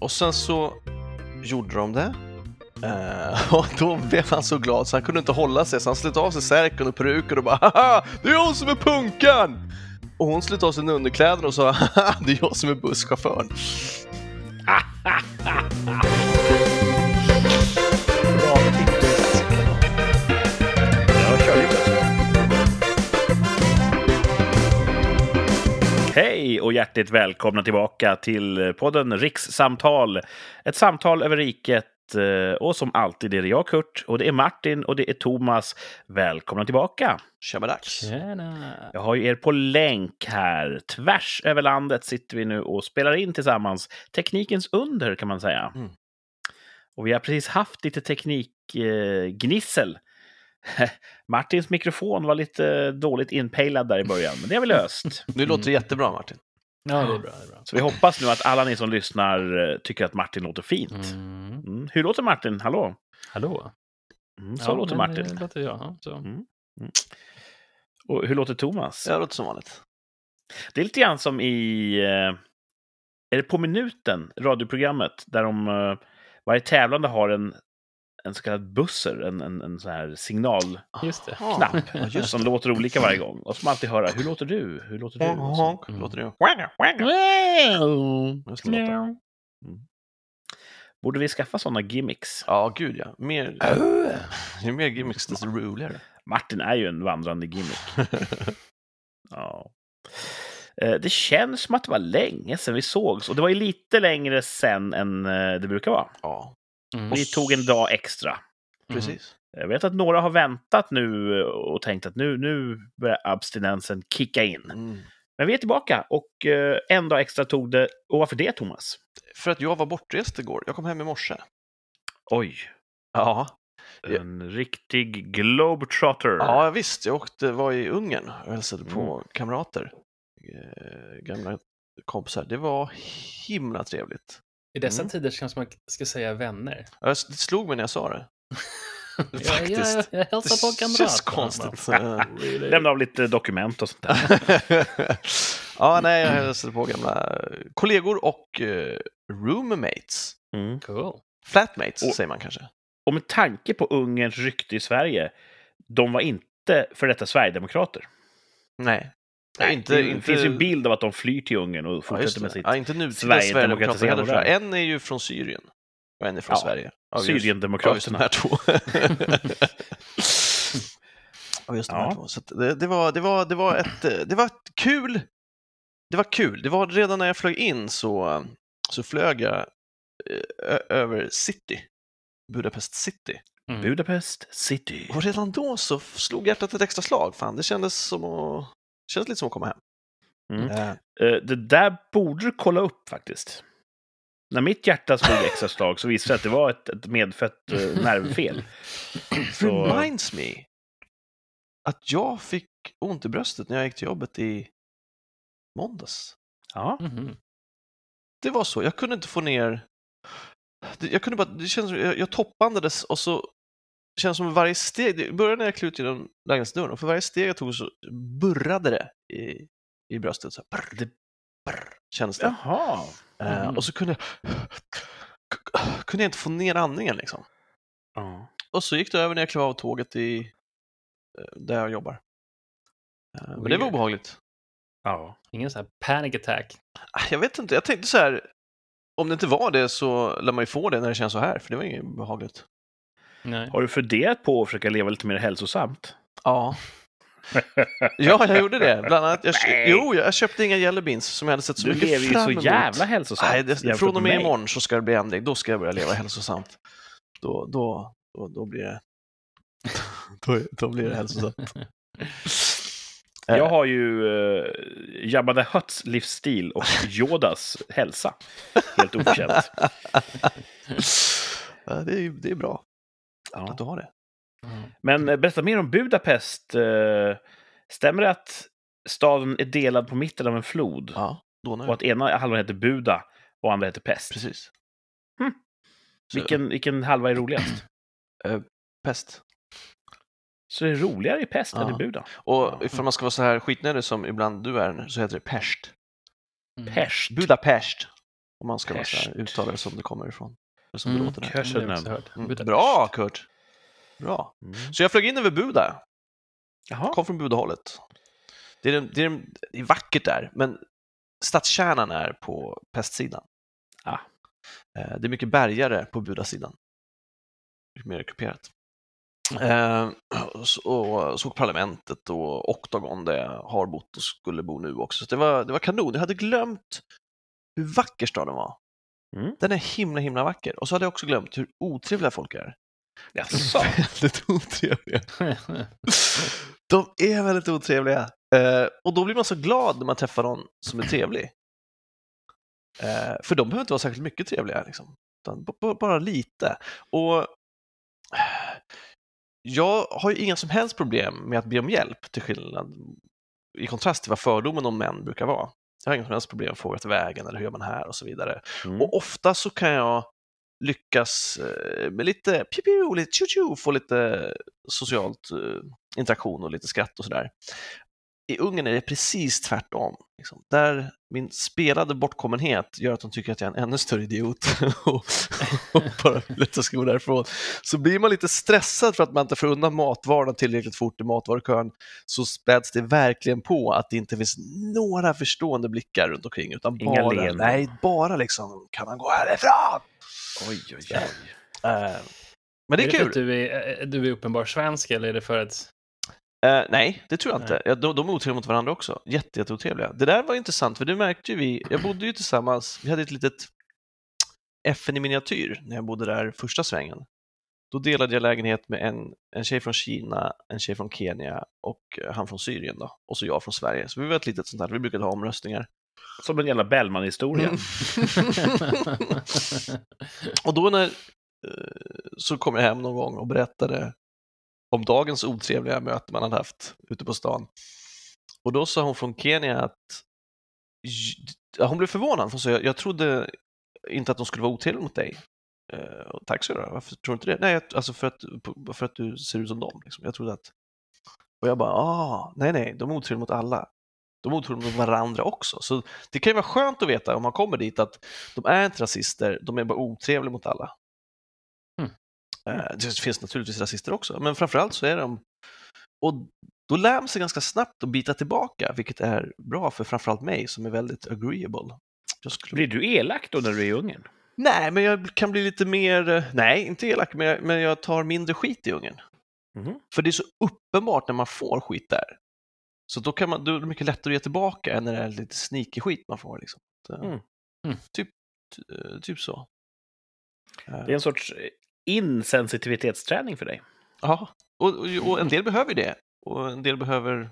Och sen så gjorde de det. Uh, och då blev han så glad så han kunde inte hålla sig så han slet av sig särken och peruken och bara Haha! Det är jag som är punkan! Och hon slet av sig underkläderna och sa Haha! Det är jag som är busschauffören. och hjärtligt välkomna tillbaka till podden Rikssamtal. Ett samtal över riket eh, och som alltid är det jag, Kurt, och det är Martin och det är Thomas. Välkomna tillbaka! Tjena! Jag har ju er på länk här. Tvärs över landet sitter vi nu och spelar in tillsammans. Teknikens under kan man säga. Mm. Och vi har precis haft lite teknikgnissel. Martins mikrofon var lite dåligt inpejlad där i början, men det har vi löst. Nu låter det jättebra Martin. Ja, det är bra. Det är bra. Så vi hoppas nu att alla ni som lyssnar eh, tycker att Martin låter fint. Mm. Mm. Hur låter Martin? Hallå? Hallå? Mm, så Ja, låter Martin. eh, låter jag. ja, Så. Mm. Och hur låter Thomas? Ja, det låter som vanligt. Det är lite grann som i... eh, Är det På minuten, radioprogrammet, där de... Varje tävlande har en, en så kallad buzzer, en, en, en sån här signalknapp Just det. Ja, just som låter olika varje gång. Och man alltid höra, hur låter du? Hur låter du? Och så- Mm. låter det, låter. Borde vi skaffa sådana gimmicks? Ja, gud ja. Mer, ju mer gimmicks desto roligare. Martin är ju en vandrande gimmick. Ja. Eh, Det känns som att det var länge sedan vi sågs. Och det var ju lite längre sen än eh, det brukar vara. Ja, Mm. Vi tog en dag extra. precis. Jag vet att några har väntat nu och tänkt att nu, nu börjar abstinensen kicka in. Mm. Men vi är tillbaka och eh, en dag extra tog det. Och varför det, Thomas? För att jag var bortrest igår. Jag kom hem i morse. Oj, Ja, Ja. en riktig globetrotter. ja visst. Jag åkte, var i Ungern och hälsade på Mm. kamrater. Eh, gamla kompisar. Det var himla trevligt. I dessa Mm. tider det att man ska säga vänner. Jag- Det slog mig när jag sa det. Ja, Faktiskt. ja, jag Det hälsar på kamrat. känns konstigt. Really? Lämna av lite dokument och sånt där. ja, nej, jag hälsade på gamla kollegor och eh, roommates. Mm. Cool. Flatmates Och- säger man kanske. Och med tanke på Ungerns rykte i Sverige, de var inte för detta Sverigedemokrater. Nej. Nej, inte, det inte... finns ju en bild av att de flyr till Ungern och Ja, fortsätter det. med sitt ja, inte nutida Sverigedemokratiserade Sverigedemokrater heller tror jag. En är ju från Syrien och en är från Ja, Sverige. Ja, just- Ja, just de Syriendemokraterna. här två. ja, just de här Ja. två. Så det, det, var, det, var, det, var ett, det var ett kul. Det var kul. Det var redan när jag flög in så, så flög jag eh, ö- över city. Budapest city. Mm. Budapest City. Och redan då så slog hjärtat ett extra slag. Fan, det kändes som att, kändes lite som att komma hem. Mm. Eh, Det där borde du kolla upp faktiskt. När mitt hjärta slog extra slag så visade det att det var ett, ett medfött eh, nervfel. Så, reminds me att jag fick ont i bröstet när jag gick till jobbet i måndags. ja. Mhm. Det var så, jag kunde inte få ner... Jag kunde bara, det kändes, som- jag, jag toppandades och så kändes som varje steg, det började när jag klev ut genom lägenhetsdörren och för varje steg jag tog så burrade det i, i bröstet. Så här, brr, det, brr, kändes det. Jaha. Eh, Mhm. och så kunde jag, kunde jag inte få ner andningen liksom. Ja. Och så gick det över när jag klev av tåget i, eh, där jag jobbar. Eh, Men det var obehagligt. ja. Ingen sån här panic attack. Ah, Jag vet inte, jag tänkte så här, om det inte var det så lär man ju få det när det känns så här, för det var inget behagligt. Nej. Har du funderat på att försöka leva lite mer hälsosamt? Ja. Ja, jag gjorde det. Bland annat, jag, Nej. jo, jag köpte inga jelly beans som jag hade sett så Du mycket lever ju fram så emot. jävla hälsosamt. Nej, det, från och med med imorgon så ska det bli ändring. Då ska jag börja leva hälsosamt. Då, då, då, då blir det... då, då blir det hälsosamt. Jag har ju uh, Jabba the Hutts livsstil och Yodas hälsa. Helt okänt. Ja, det, är, det är bra att Ja. du har det. Mm. Men eh, berätta mer om Budapest. Eh, Stämmer det att staden är delad på mitten av en flod? Ja, då nu. Och att ena halvan heter Buda och andra heter Pest? Precis. Så, Vilken, vilken halva är roligast? Pest. Så det är roligare i Pest än Ja. i Buda? Och ifall man ska vara så här skitnödig som ibland du är så heter det Pest. Mm. Pest. Budapest. Om man ska vara så här, uttala det som det kommer ifrån. Eller som Mm, jag Körsenen. också hört. Mm. Budapest. Bra Kurt! Bra. Mm. Så jag flög in över Buda, Jaha. kom från Budahållet. Det är, det, är, det är vackert där, men stadskärnan är på pestsidan. Ah. Eh, Det är mycket bergare på Budasidan. Mycket mer kuperat. Eh, och så- såg parlamentet och Octagon där jag har bott och skulle bo nu också. Så det var, det var kanon. Jag hade glömt hur vacker staden var. Mm. Den är himla, himla vacker. Och så hade jag också glömt hur otrevliga folk är. Jaså? Väldigt otrevliga. De är väldigt otrevliga. Eh, och då blir man så glad när man träffar någon som är trevlig. Eh, för de behöver inte vara särskilt mycket trevliga, liksom. Bara lite. Och jag har ju inga som helst problem med att be om hjälp, till skillnad i kontrast till vad fördomen om män brukar vara. Jag har inga som helst problem att fråga till vägen eller hur gör man här och så vidare. Mm. Och ofta så kan jag lyckas eh, med lite piu, lite tju, tju, få lite socialt eh, interaktion och lite skratt och sådär. I Ungern är det precis tvärtom. Liksom. Där min spelade bortkommenhet gör att de tycker att jag är en ännu större idiot och, och bara vill att jag ska gå därifrån. Så blir man lite stressad för att man inte får undan matvarorna tillräckligt fort i matvarukön så späds det verkligen på att det inte finns några förstående blickar runt omkring utan Inga bara, leenden. nej, bara liksom, kan man gå härifrån? Oj, oj, oj. Eh, men det är, är det för kul. att du är, eh, du är uppenbar svensk eller är det för att... Eh, nej, det tror jag inte. Nej. Ja, de, de är otrevliga mot varandra också. Jätte, jätte otrevliga. Det där var intressant, för det märkte ju vi. Jag bodde ju tillsammans, vi hade ett litet FN i miniatyr när jag bodde där första svängen. Då delade jag lägenhet med en, en tjej från Kina, en tjej från Kenya och eh, han från Syrien då. Och så jag från Sverige. Så vi var ett litet sånt här, vi brukade ha omröstningar. Som en jävla Bellman-historia. Mm. Och då när, eh, så kom jag hem någon gång och berättade om dagens otrevliga möte man hade haft ute på stan. Och då sa hon från Kenya att ja, hon blev förvånad, för hon sa jag, jag trodde inte att de skulle vara otrevliga mot dig. Eh, tack så du varför tror du inte det? Nej, jag- alltså för att, för att du ser ut som dem. Liksom. Jag trodde att... Och jag bara, ah, nej, nej, de är otrevliga mot alla. De är otrevliga mot varandra också. Så det kan ju vara skönt att veta om man kommer dit att de är inte rasister, de är bara otrevliga mot alla. Mm. Eh, Det finns naturligtvis rasister också, men framförallt så är de... Och då lär man sig ganska snabbt att bita tillbaka, vilket är bra för framförallt mig som är väldigt agreeable. Skulle... Blir du elak då när du är i Ungern? Nej, men jag kan bli lite mer... eh, Nej, inte elak, men jag, men jag tar mindre skit i Ungern. Mhm. För det är så uppenbart när man får skit där. Så då, kan man, då är det mycket lättare att ge tillbaka än när det är lite sneaky skit man får. Liksom. Mm. Mm. Typ, eh, typ så. Det är en sorts insensitivitetsträning för dig. Ja, och, och, och en del behöver det. Och en del behöver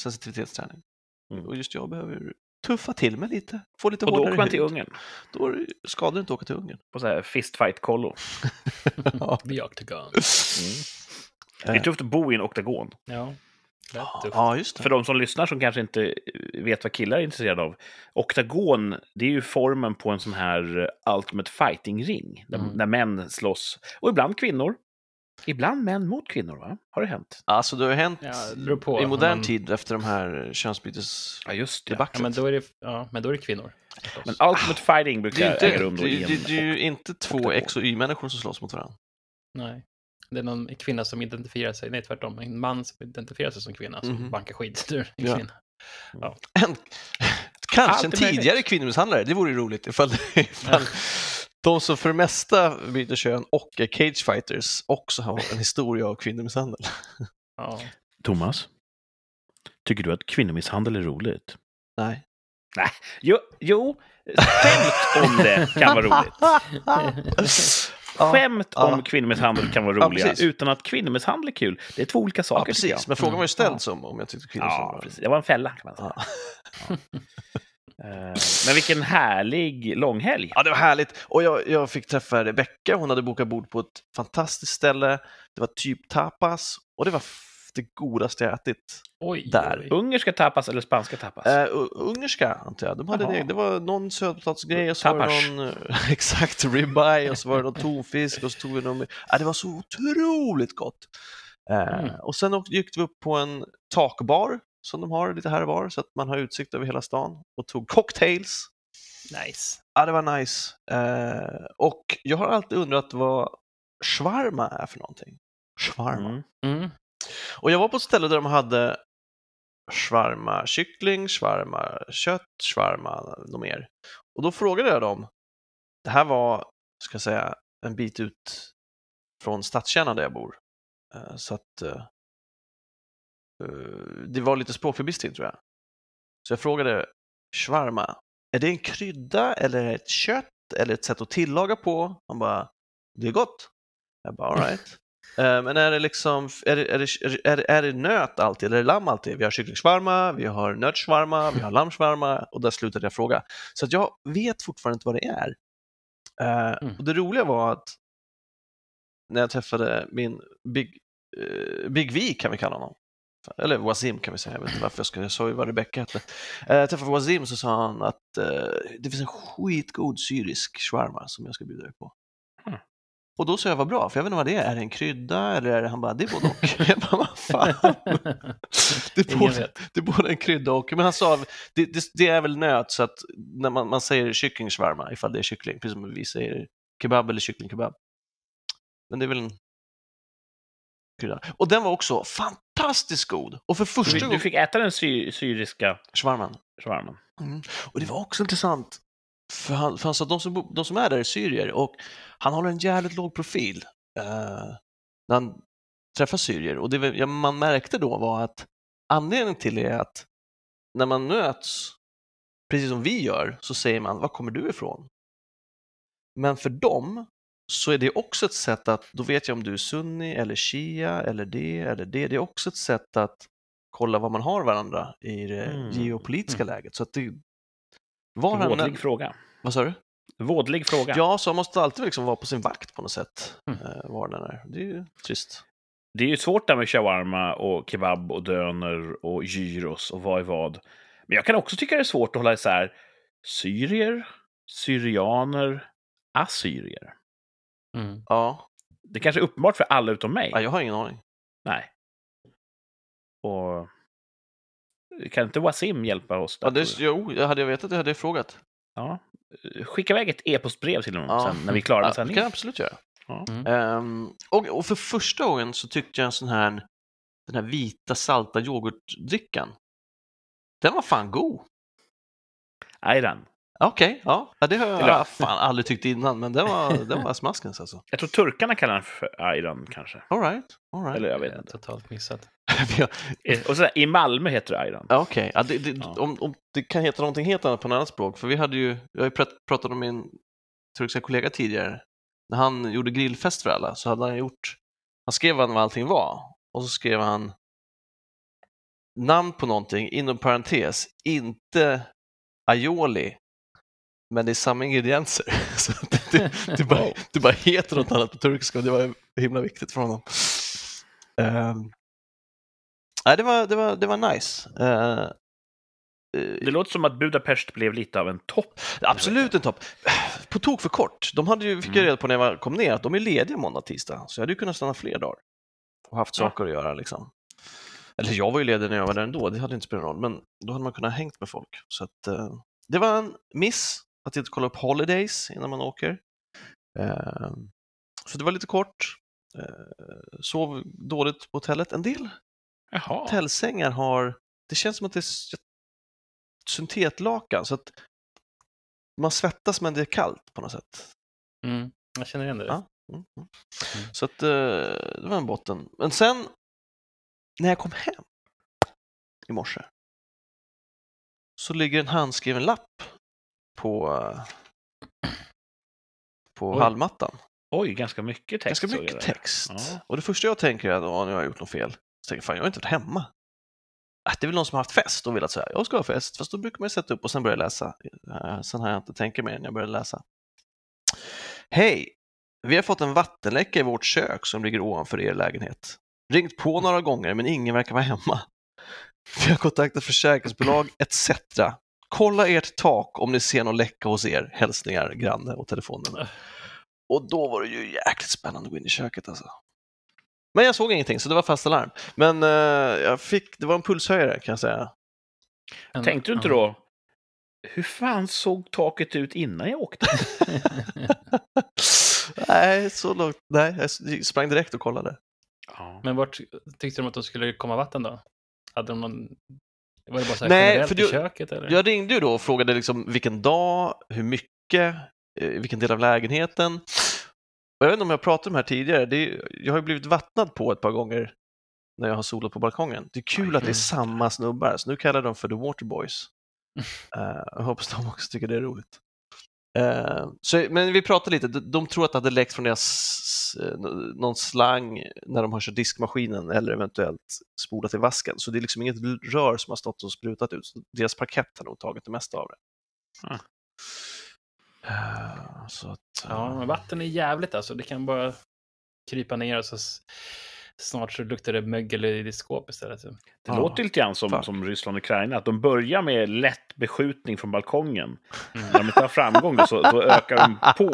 sensitivitetsträning. Mm. Och just jag behöver tuffa till mig lite. Få lite Och då hårdare åker man till. Ungern Då skadar det inte att åka till Ungern. på så här fistfight-kollo. ja. The Octagon. Mm. Det är tufft att bo i en oktagon. Ja. Ja, just det. För de som lyssnar som kanske inte vet vad killar är intresserade av. Oktagon, det är ju formen på en sån här eh, ultimate fighting-ring. Där, Mm. där män slåss. Och ibland kvinnor. Ibland män mot kvinnor, va? Har det hänt? Alltså det har hänt Ja, det på. i modern Men- tid efter de här könsbytesdebaclet. Ja, just det. Ja, men då är det, ja, men då är det kvinnor. förstås. Men ultimate fighting Det brukar äga inte, rum det, då i det, en... det är ju inte två. X och Y-människor som slåss mot varandra. Nej. Det är någon kvinna som identifierar sig, nej tvärtom, en man som identifierar sig som kvinna som Mhm. bankar en Ja. kvinna. En, kanske en Allt tidigare kvinnomisshandlare, det vore ju roligt ifall, ifall de som för det mesta byter kön och är cagefighters också har en historia av kvinnomisshandel. Ja. Thomas, tycker du att kvinnomisshandel är roligt? Nej. Jo, jo skämt om det kan vara roligt. Ja, Skämt ja. om kvinnomisshandel kan vara Ja, roliga, precis. utan att kvinnomisshandel är kul. Det är två olika ja, saker, jag. precis. Men frågan var ju Mm. ställd Ja. som om jag tyckte kvinnomisshandel Ja, var precis. Det var en fälla, kan man säga. Ja. Eh, Men vilken härlig långhelg. Ja, det var härligt. Och jag, jag fick träffa Rebecca. Hon hade bokat bord på ett fantastiskt ställe. Det var typ tapas och det var det godaste jag ätit. Oj, Där. oj. Ungerska tapas eller spanska tapas? Uh, ungerska, antar jag. De hade det. det var någon sötpotatisgrej och så var Tapas. det någon, eh, exakt, ribeye och så var det någon tonfisk och så tog vi någon, ja, det var så otroligt gott. Eh, Mm. Och sen gick vi upp på en takbar som de har lite här och var så att man har utsikt över hela stan och tog cocktails. Nice. Ja, det var nice. Eh, och jag har alltid undrat vad shawarma är för någonting. Shawarma. Mm. Mm. Och jag var på ett ställe där de hade shawarma kyckling, shawarma kött, shawarma något mer. Och då frågade jag dem. Det här var, ska jag säga, en bit ut från stadskärnan där jag bor. Eh, så att eh, eh, det var lite språkförbistring tror jag. Så jag frågade shawarma, är det en krydda eller är det ett kött eller ett sätt att tillaga på? Han bara, det är gott. Jag bara, alright. Men är det liksom, är det, är, det, är, det, är det nöt alltid eller är det lamm alltid? Vi har kycklingsvarma, vi har nötsvarma, vi har lammsvarma och där slutade jag fråga. Så jag vet fortfarande inte vad det är. Eh, Mm. Och det roliga var att när jag träffade min Big, eh, Big V kan vi kalla honom. Eller Wazim kan vi säga, jag vet inte varför jag ska, jag sa ju vad Rebecca hette. Eh, Jag träffade Wazim så sa han att eh, det finns en skitgod syrisk shawarma som jag ska bjuda dig på. Och då sa jag vad bra, för jag vet inte vad det är. Är det en krydda eller är det, han bara, det är både och. jag bara, vad fan. Det är, både, det är både en krydda och, men han sa, det, det, det är väl nöt så att när man, man säger kycklingsvarma ifall det är kyckling, precis som vi säger kebab eller kycklingkebab. Men det är väl en krydda. Och den var också fantastiskt god. Och för första Du, du gången... fick äta den sy syriska Shawarman. shawarman. Mm. Och det var också intressant, för han, för han sa att de som, de som är där är syrier och han håller en jävligt låg profil eh, när han träffar syrier. Och det ja, man märkte då var att anledningen till det är att när man möts, precis som vi gör, så säger man var kommer du ifrån? Men för dem så är det också ett sätt att, då vet jag om du är sunni eller shia eller det eller det. Det är också ett sätt att kolla vad man har varandra i det Mm. geopolitiska läget. Så att det var han, Vådlig fråga. vad sa du? Vådlig fråga. Ja, så han måste alltid liksom vara på sin vakt på något sätt. Mm. eh, Var den är. Det är ju trist. Det är ju svårt där med shawarma och kebab och döner och gyros och vad är vad. Men jag kan också tycka det är svårt att hålla isär syrier, syrianer, assyrier. Mm. Ja, Det kanske är uppenbart för alla utom mig. ja jag har ingen aning. Nej. Och kan inte Wasim hjälpa oss? där, Ja, det, jo, jag hade jag vetat det hade jag frågat. ja. Skicka iväg ett e-postbrev till honom Ja. sen när vi är klara med Ja, det sändningen. kan jag absolut göra. Ja. Mm. Ehm, och, och för första gången så tyckte jag en sån här, den här vita salta yoghurtdrickan, den var fan god. Ayran. Okej, ja. ja, det har jag Eller- fan aldrig tyckt innan, men den var, den var smaskens alltså. Jag tror turkarna kallar den för ayran kanske. All right, all right. Eller jag vet Det är inte. Totalt missat. Eh, Och så, I Malmö heter det. Ja, Okej, ja, det, det, Ja. Om, om det kan heta någonting helt annat på något annat språk, för vi hade ju, jag har ju prat, pratat om min turkiska kollega tidigare, när han gjorde grillfest för alla så hade han gjort, han skrev vad allting var och så skrev han namn på någonting inom parentes, inte aioli, men det är samma ingredienser. Så det, det, bara, det bara heter något annat på turkiska och det var himla viktigt för honom. Ehm, nej, det var, det var, det var nice. Eh, Det låter som att Budapest blev lite av en topp. Absolut en topp. På tok för kort. De hade ju, fick jag Mm. reda på när jag kom ner, att de är lediga måndag tisdag. Så jag hade ju kunnat stanna fler dagar. Och haft Ja. saker att göra liksom. Eller jag var ju ledig när jag var där ändå, det hade inte spelat någon roll. Men då hade man kunnat hängt med folk. Så att, eh, det var en miss att inte kolla upp holidays innan man åker. Eh, så det var lite kort. Eh, sov dåligt på hotellet. En del Jaha. hotellsängar har, det känns som att det är syntetlakan så att man svettas men det är kallt på något sätt. Mm. Jag känner igen det. Ja. Mm. mm. Mm. Så att eh, det var en botten. Men sen när jag kom hem i morse så ligger en handskriven lapp på, på Oj. hallmattan. Oj, ganska mycket text. Ganska mycket text. Ja. Och det första jag tänker är att "Åh, nu har jag gjort något fel. Så tänker jag, fan jag har inte varit hemma. Äh, det är väl någon som har haft fest och velat säga, jag ska ha fest, fast då brukar man sätta upp och sen börja läsa. Eh, Sen har jag inte tänkt mer än jag började läsa. Hej! Vi har fått en vattenläcka i vårt kök som ligger ovanför er lägenhet. Ringt på några gånger men ingen verkar vara hemma. Vi har kontaktat försäkringsbolag etc. Kolla ert tak om ni ser någon läcka hos er. Hälsningar granne och telefonen. Och då var det ju jäkligt spännande att gå in i köket alltså. Men jag såg ingenting så det var fast alarm. Men eh, jag fick, det var en pulshöjare kan jag säga. En- Tänkte du inte ja. då, Hur fan såg taket ut innan jag åkte? nej, så långt. Nej, jag sprang direkt och kollade. Ja. Men vart tyckte de att de skulle komma vatten då? Hade de någon... Var det bara så här Nej, för i du- köket eller? Jag ringde ju då och frågade liksom vilken dag, hur mycket, eh, vilken del av lägenheten. Och jag vet inte om jag pratat om det här tidigare, är, jag har ju blivit vattnad på ett par gånger när jag har solat på balkongen. Det är kul att det är Mm. samma snubbar, så nu kallar jag dem för The Waterboys. Uh, jag hoppas de också tycker det är roligt. Eh, så, men vi pratade lite, de, de tror att det hade läckt från deras eh, någon slang när de har kört diskmaskinen eller eventuellt spolat i vasken. Så det är liksom inget rör som har stått och sprutat ut. Så deras parkett har nog tagit det mesta av det. Eh, så att, Ja, men vatten är jävligt alltså. Det kan bara krypa ner och så snart så luktar det mögel i ditt skåp istället. Det Ja, låter lite grann som, fuck. som Ryssland och Ukraina, att de börjar med lätt beskjutning från balkongen. Mm. När de inte har framgång så, då ökar de på,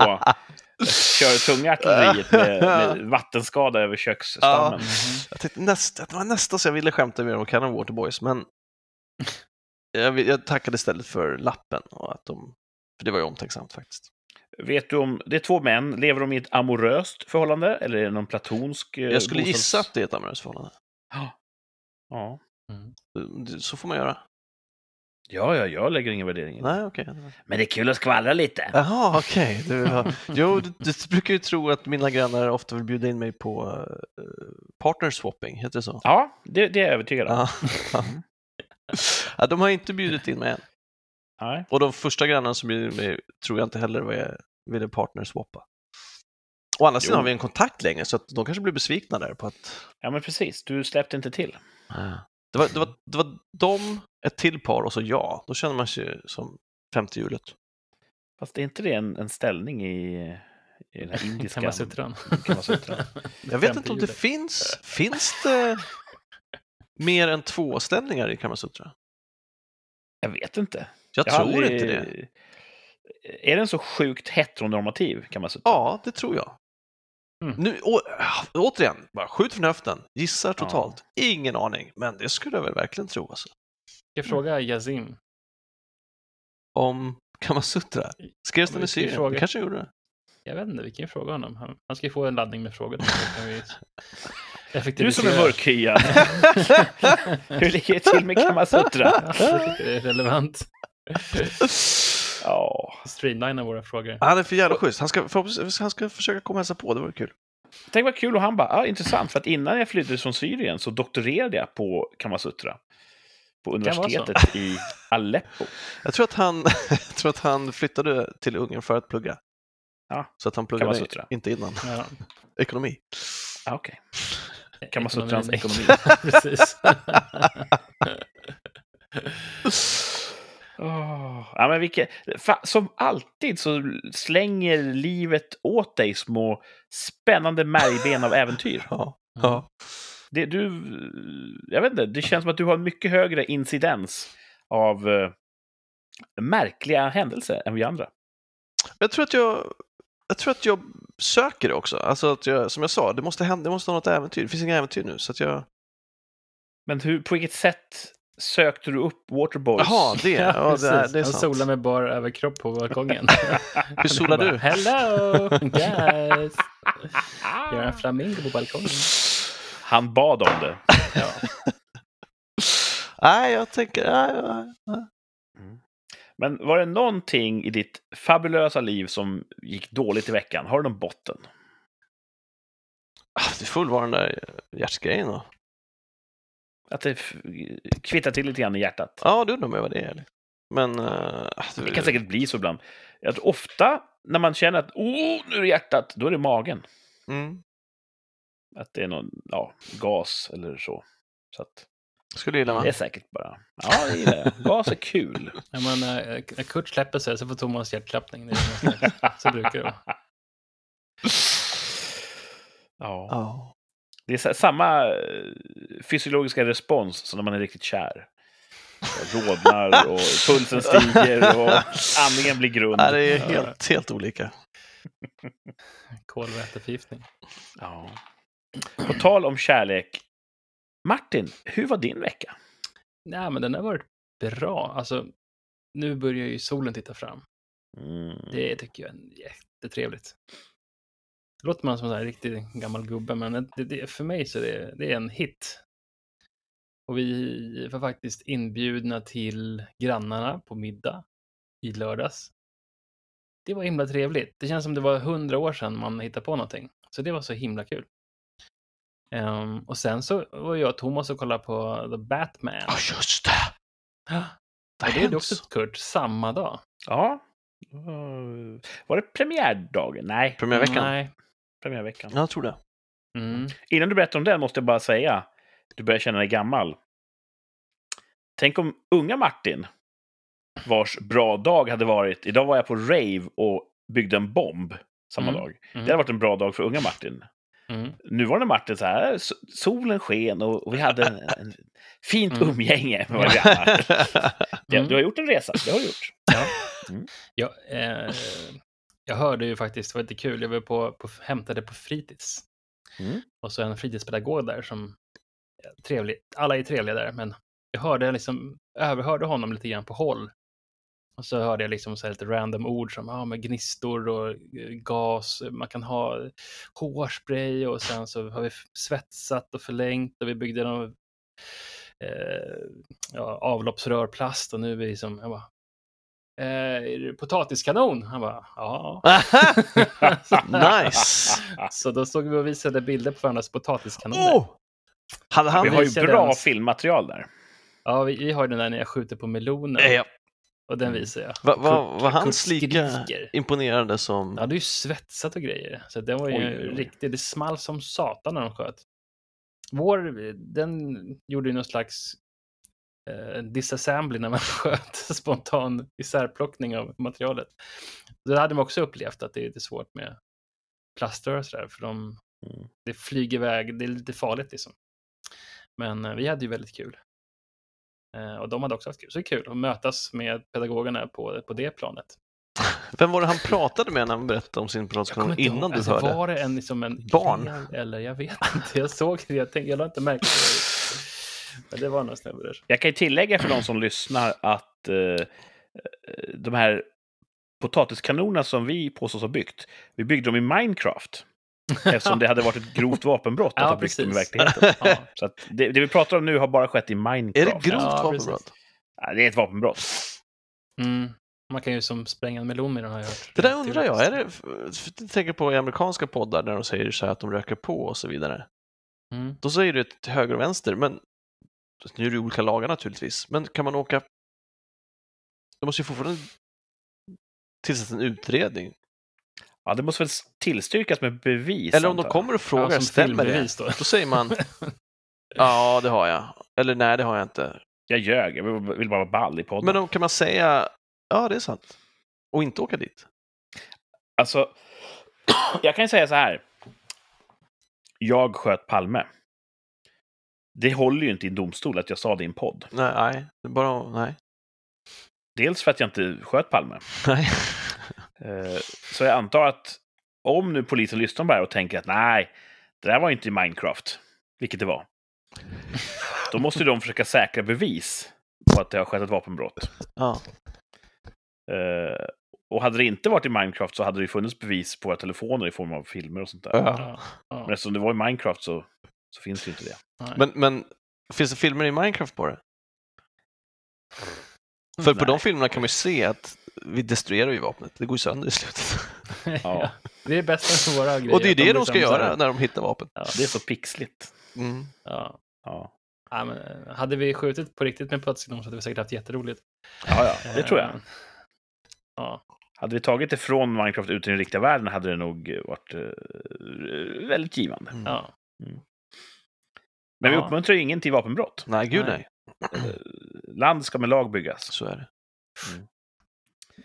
kör tunga artilleriet med, med vattenskada över köksstammen. Mhm. Jag tänkte nästa, det var nästan så jag ville skämta mer om Canon Waterboys, men jag, jag tackade istället för lappen och att de, för det var ju omtänksamt faktiskt. Vet du om, det är två män, lever de i ett amoröst förhållande eller är det någon platonsk eh, Jag skulle bostads- gissa att det är ett amoröst förhållande. Ja. Mm. Det- Så får man göra. ja, ja, jag lägger ingen värdering. Nej, okej. Men det är kul att skvallra lite. Jaha, okej. Du har- Jo, du, du brukar ju tro att mina grannar ofta vill bjuda in mig på uh, partner swapping, heter det så? Ja, det, det är jag övertygad om. Ja. ja, de har inte bjudit in mig än. Nej. Och de första grannarna som bjöd in mig tror jag inte heller var ville partner swappa. Å andra sidan Jo. har vi en kontakt längre, så att de kanske blir besvikna där på att Ja, men precis. Du släppte inte till. det var, det var, det var de, ett till par och så jag. Då känner man sig som femte hjulet. Fast är inte det en, en ställning i, i den här indiska... Kamasutran. Kamasutran. Jag vet inte om det finns, finns det mer än två ställningar i Kamasutra? Jag vet inte. Jag, Jag tror aldrig- inte det. Är den så sjukt heteronormativ, kan man säga? Ja, det tror jag. Mm. Nu, å, återigen, bara skjut från höften. Gissar totalt. Ingen aning, men det skulle jag väl verkligen tro. Alltså. Jag fråga Yazim. Om Kamasutra. Skrevs Ja, den i Syrien? fråga. Kanske gjorde det. Jag vet inte, vi kan ju fråga honom. Han, han ska ju få en laddning med frågor. Du som är mörkhyad. Hur ligger det till med Kamasutra? Ja, det är relevant. Ja. Streamlina våra frågor. Han är för jävla schysst. Han ska, förhoppningsvis- han ska försöka komma och hälsa på, det vore kul. Tänk vad kul. Och han bara, ah, intressant. För att innan jag flydde från Syrien så doktorerade jag på Kamasutra. På universitetet i Aleppo. Jag tror att han, jag tror att han flyttade till Ungern för att plugga. Ja, Så att han pluggade Kamasutra. inte innan. Ja. Ekonomi. Ah, Okej. Kamasutrans ekonomi. Precis. Åh, ja, men vilket, fa, som alltid så slänger livet åt dig små spännande märgben av äventyr. Ja. Mm. ja. Det, du, jag vet inte, det känns som att du har en mycket högre incidens av eh, märkliga händelser än vi andra. Jag tror att jag, jag tror att jag söker det också. Alltså att jag, som jag sa, det måste hända, det måste ha något äventyr. Det finns inga äventyr nu, så att jag... Men hur, på vilket sätt sökte du upp Waterboys? Jaha, det, ja, det, är, det är Han sant. solar med bar överkropp på balkongen. Hur solar Bara, du? Hello, guys! Gör en flamingo på balkongen. Han bad om det. Ja. Nej, jag tänker... Nej, nej, nej. Men var det någonting i ditt fabulösa liv som gick dåligt i veckan? Har du någon botten? Ah, Det får väl vara den där hjärtsgrejen då. Att det kvittar till lite grann i hjärtat? Ja, du undrar mig vad det är. Men... eh, det, Det kan säkert bli så ibland. Att ofta när man känner att oh, nu är det hjärtat, då är det magen. Mm. Att det är någon ja, gas eller så. Så att Skulle gilla va? det är säkert bara... Ja, det gillar jag. Gas är kul. När, man, eh, när Kurt släpper sig så får Thomas hjärtklappning. Det jag- så brukar det vara. Ja. Ja. Det är sa- samma eh, fysiologiska respons som när man är riktigt kär. Rodnar och pulsen stiger och andningen blir grund. Nej, det är Ja. helt, helt olika. Kolväteförgiftning. Ja. På tal om kärlek. Martin, hur var din vecka? Nej, men den har varit bra. Alltså, nu börjar ju solen titta fram. Mm. Det tycker jag är jättetrevligt. Det låter man som en riktig gammal gubbe, men det, det, för mig så är det, det är en hit. Och vi var faktiskt inbjudna till grannarna på middag i lördags. Det var himla trevligt. Det känns som det var hundra år sedan man hittade på någonting. Så det var så himla kul. Ehm, och sen så var jag och Thomas och kollade på The Batman. Ja, just det! Ja, Det det är också också... Kurt, samma dag. Ja. Uh, Var det premiärdagen? Nej, Premiärveckan? Nej. Premiärveckan. Ja, jag tror det. Mm. Innan du berättar om den måste jag bara säga, du börjar känna dig gammal. Tänk om unga Martin, vars bra dag hade varit, idag var jag på rave och byggde en bomb samma Mm. dag. Det Mm. hade varit en bra dag för unga Martin. Mm. Nuvarande Martin, så här, so- solen sken och, och vi hade en, en fint Mm. umgänge med våra grannar. Ja, Mm. du har gjort en resa, det har du gjort. Ja, eh, jag hörde ju faktiskt, det var lite kul, jag var på, på, hämtade på fritids. Mm. Och så en fritidspedagog där som, trevlig, alla är trevliga där, men jag hörde liksom, överhörde honom lite grann på håll. Och så hörde jag liksom så lite random ord som ja, med gnistor och eh, gas, man kan ha hårspray och sen så har vi svetsat och förlängt och vi byggde någon eh, ja, avloppsrörplast och nu är vi som, bara, eh, potatiskanon? Han bara, ja. nice! Så då stod vi och visade bilder på varandras potatiskanoner. Oh! Hade han... Vi har ju bra den. filmmaterial där. Ja, vi, vi har den där när jag skjuter på melonen. Eh, Ja. Och den visar jag. Va, va, Kurt- var hans lika imponerande som... Ja, det är ju svetsat och grejer. Så den var ju oj. riktigt, det small som satan när de sköt. Vår, den gjorde ju någon slags eh, disassembly när man sköt, spontan isärplockning av materialet. Det hade man också upplevt att det är lite svårt med plaströr och sådär, för de, Mm. det flyger iväg, det är lite farligt liksom. Men eh, vi hade ju väldigt kul. Eh, och de hade också haft kul. Så det är kul att mötas med pedagogerna på, på det planet. Vem var det han pratade med när han berättade om sin inte innan ihåg. du alltså, hörde? Var det en, liksom en Barn? Eller jag vet inte. Jag såg det. Jag, tänkte, jag la inte märke till det. Men det var någon snubbe där. Jag kan ju tillägga för de som lyssnar att eh, eh, de här potatiskanonerna som vi påstås ha byggt, vi byggde dem i Minecraft. Eftersom det hade varit ett grovt vapenbrott att Ja, ha byggt dem i precis. verkligheten. Ja. Så att det, det vi pratar om nu har bara skett i Är Minecraft. det grovt Ja, vapenbrott? Ja, det är ett vapenbrott. Mm. Man kan ju som spränga en melon med den har jag hört. Det där undrar jag, är det, jag tänker på i amerikanska poddar när de säger så här att de röker på och så vidare. Mm. Då säger du till höger och vänster, men nu är det olika lagar naturligtvis, men kan man åka... Du måste ju fortfarande tillsätta en utredning. Ja, det måste väl tillstyrkas med bevis. Eller om de kommer och frågar, Ja, stämmer det? då. Då säger man, ja det har jag. Eller nej, det har jag inte. Jag ljög, jag vill- vill bara vara ball i podden. Men då kan man säga, ja det är sant. Och inte åka dit. Alltså, jag kan ju säga så här. Jag sköt Palme. Det håller ju inte i en domstol att jag sa det i en podd. Nej, nej, det är bara, nej. Dels för att jag inte sköt Palme. nej. Eh, Så jag antar att om nu polisen lyssnar på det här och tänker att nej, det där var inte i Minecraft, vilket det var. Då måste ju de försöka säkra bevis på att det har skett ett vapenbrott. Ja. Eh, Och hade det inte varit i Minecraft så hade det ju funnits bevis på våra telefoner i form av filmer och sånt där. Ja, ja, Men eftersom det var i Minecraft så, så finns det ju inte det. nej. Men, men finns det filmer i Minecraft på det? För på Nej. de filmerna kan man ju se att vi destruerar ju vapnet. Det går ju sönder i slutet. Ja. Det är bästa med våra grejer. Och det är det blir de ska som så här- göra när de hittar vapen. Ja, Det är så pixligt. Mm. ja. Ja, Ja, men, eh, hade vi skjutit på riktigt med potatisinom så hade vi säkert haft jätteroligt. ja, ja det tror jag. Eh, Ja, Hade vi tagit det från Minecraft ut i den riktiga världen hade det nog varit eh, väldigt givande. Mm. ja. Men vi Ja. uppmuntrar ju ingen till vapenbrott. Nej, gud Nej. nej. Land ska med lag byggas. Så är det.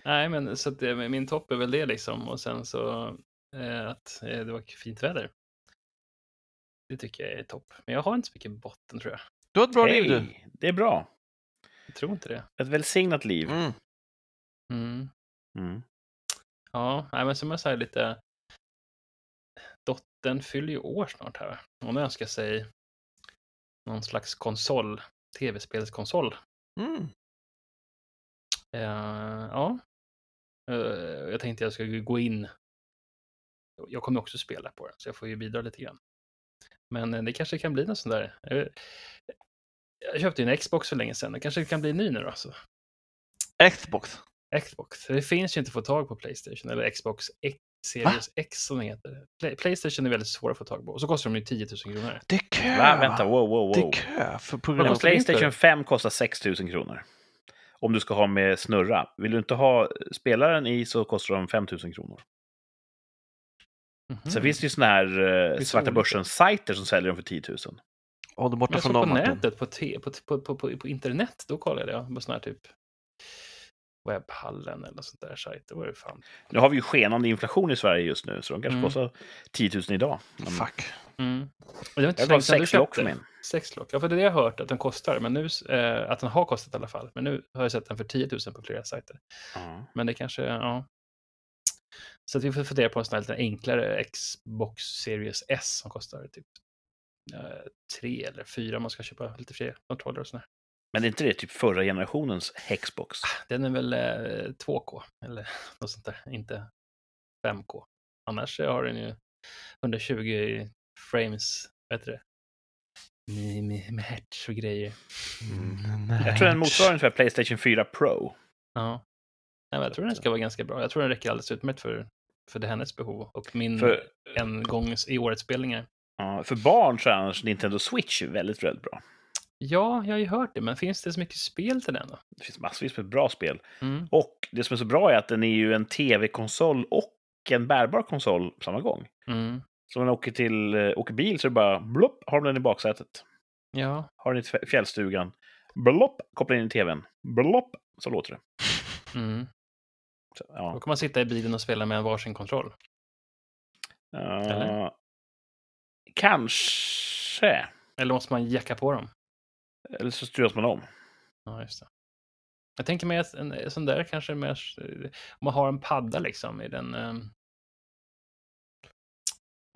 Nej, men så att min topp är väl det liksom. Och sen så eh, att eh, det var fint väder. Det tycker jag är topp. Men jag har inte så mycket botten tror jag. Du har ett bra liv du. Hej, det är bra. Jag tror inte det. Ett välsignat liv. Mm. Mm. Mm. Ja, nej, men som jag sa lite. Dottern fyller ju år snart här. Hon önskar sig någon slags konsol, tv-spelskonsol. Mm. Eh, ja. Eh, jag tänkte jag skulle gå in. Jag kommer också spela på den, så jag får ju bidra lite grann. Men eh, det kanske kan bli något sånt där. Jag köpte ju en Xbox för länge sedan. Det kanske kan bli ny nu då. Så. Xbox. Xbox. Det finns ju inte att få tag på Playstation eller Xbox X, Series X som det heter. Play- Playstation är väldigt svåra att få tag på. Och så kostar de ju 10 000 kronor. Det är kö! Va? Vänta, wow, wow, Det är wow. kö för på inte? Playstation 5 kostar 6 000 kronor. Om du ska ha med snurra. Vill du inte ha spelaren i så kostar de 5 000 kronor. Mhm. Sen finns det ju såna här eh, svarta börsen-sajter som säljer dem för 10 000. Håll dig borta Men från på dem, Martin. nätet, på, te, på, på, på, på, på internet, då kollade jag på sån här typ webbhallen eller sånt där sajt. Det var det fan. Nu har vi ju skenande inflation i Sverige just nu, så de kanske Mm. kostar 10 000 idag. Men Fuck. Mm. Det var inte Jag gav sex lock för min. Sex lock. Ja, för det är det jag har hört att den kostar. Men nu, eh, att den har kostat i alla fall. Men nu har jag sett den för 10 000 på flera sajter. Ja. Men det kanske, ja. Så att vi får fundera på en sån här lite enklare Xbox Series S som kostar typ eh, tre eller fyra om man ska köpa lite fler kontroller och sådär. Men är inte det typ förra generationens Hexbox? Den är väl eh, 2K eller något sånt där, inte 5K. Annars har den ju 120 frames, vad heter det? Med, med, med hertz och grejer. Mm, Jag tror den motsvarar ungefär Playstation 4 Pro. Ja. Nej, men jag tror den ska vara ganska bra. Jag tror den räcker alldeles utmärkt för, för det hennes behov och min För, en gång i årets spelningar. ja, för barn så är annars Nintendo Switch väldigt, väldigt bra. Ja, jag har ju hört det, men finns det så mycket spel till den då? Det finns massvis med bra spel. Mm. Och det som är så bra är att den är ju en tv-konsol och en bärbar konsol på samma gång. Mm. Så när man åker, till, eh, åker bil så är det bara blopp, har den i baksätet. Ja, Har den i fjä- fjällstugan. Blopp, kopplar in i tvn. Blopp, så låter det. mm. Så, då ja. kan man sitta i bilen och spela med en varsin kontroll. Uh, kanske. Eller måste man jacka på dem? Eller så styrs man om. Ja, just det. Jag tänker mig att en, en sån där kanske mer, eh, om man har en padda liksom i den ehm,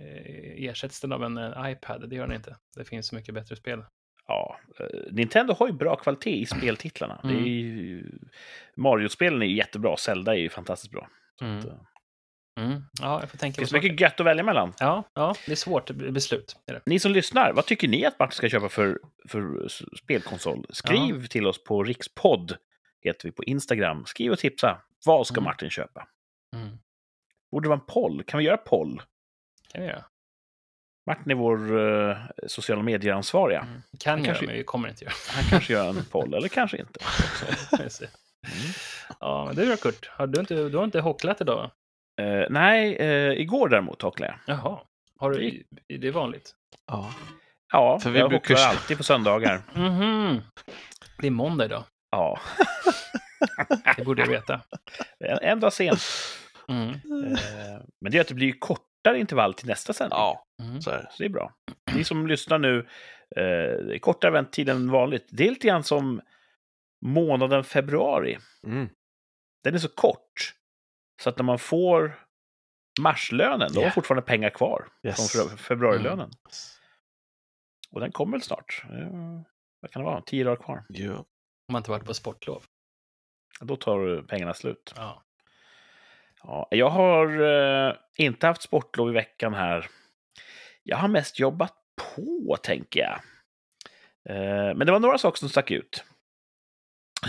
eh, ersätts den av en eh, iPad? Det gör den inte. Det finns så mycket bättre spel. Ja, eh, Nintendo har ju bra kvalitet i speltitlarna. Mm. Är Mario-spelen är ju jättebra, Zelda är ju fantastiskt bra. Mm. att, eh, Mm. Ja, jag får det tänka på finns mycket gött att välja mellan. Ja, ja, det är svårt be- beslut. Är det. Ni som lyssnar, vad tycker ni att Martin ska köpa för, för spelkonsol? Skriv till oss på Rikspodd, heter vi på Instagram. Skriv och tipsa. Vad ska Mm. Martin köpa? Mm. Borde det vara en poll? Kan vi göra poll? kan vi göra. Martin är vår eh, sociala medier-ansvariga. Mm. Kan Han göra, kanske- men vi kommer inte göra. Han kanske gör en poll, eller kanske inte. Ser. ja, men du då Kurt, har du, inte, du har inte hocklat idag? va? Eh, nej, eh, igår däremot hocklade jag. Jaha, har du, det är vanligt? Ja. Ja, För vi jag brukar- hocklar alltid på söndagar. Mhm. Det är måndag idag, Ja, det borde jag veta. en, en dag sent. Mm. Eh, men det gör att det blir kortare intervall till nästa sändning. ja, Mm. så är det. Så det är bra. Ni som lyssnar nu, eh, det är kortare väntetid än vanligt. Det är lite grann som månaden februari. Mm. Den är så kort. Så att när man får marslönen, då har man Yeah. fortfarande pengar kvar Yes. från fe- februarilönen. Och den kommer väl snart. Eh, vad kan det vara? Tio dagar kvar. Ja. Om man inte varit på sportlov. Då tar pengarna slut. Ja. Ja, jag har eh, inte haft sportlov i veckan här. Jag har mest jobbat på, tänker jag. Eh, men det var några saker som stack ut.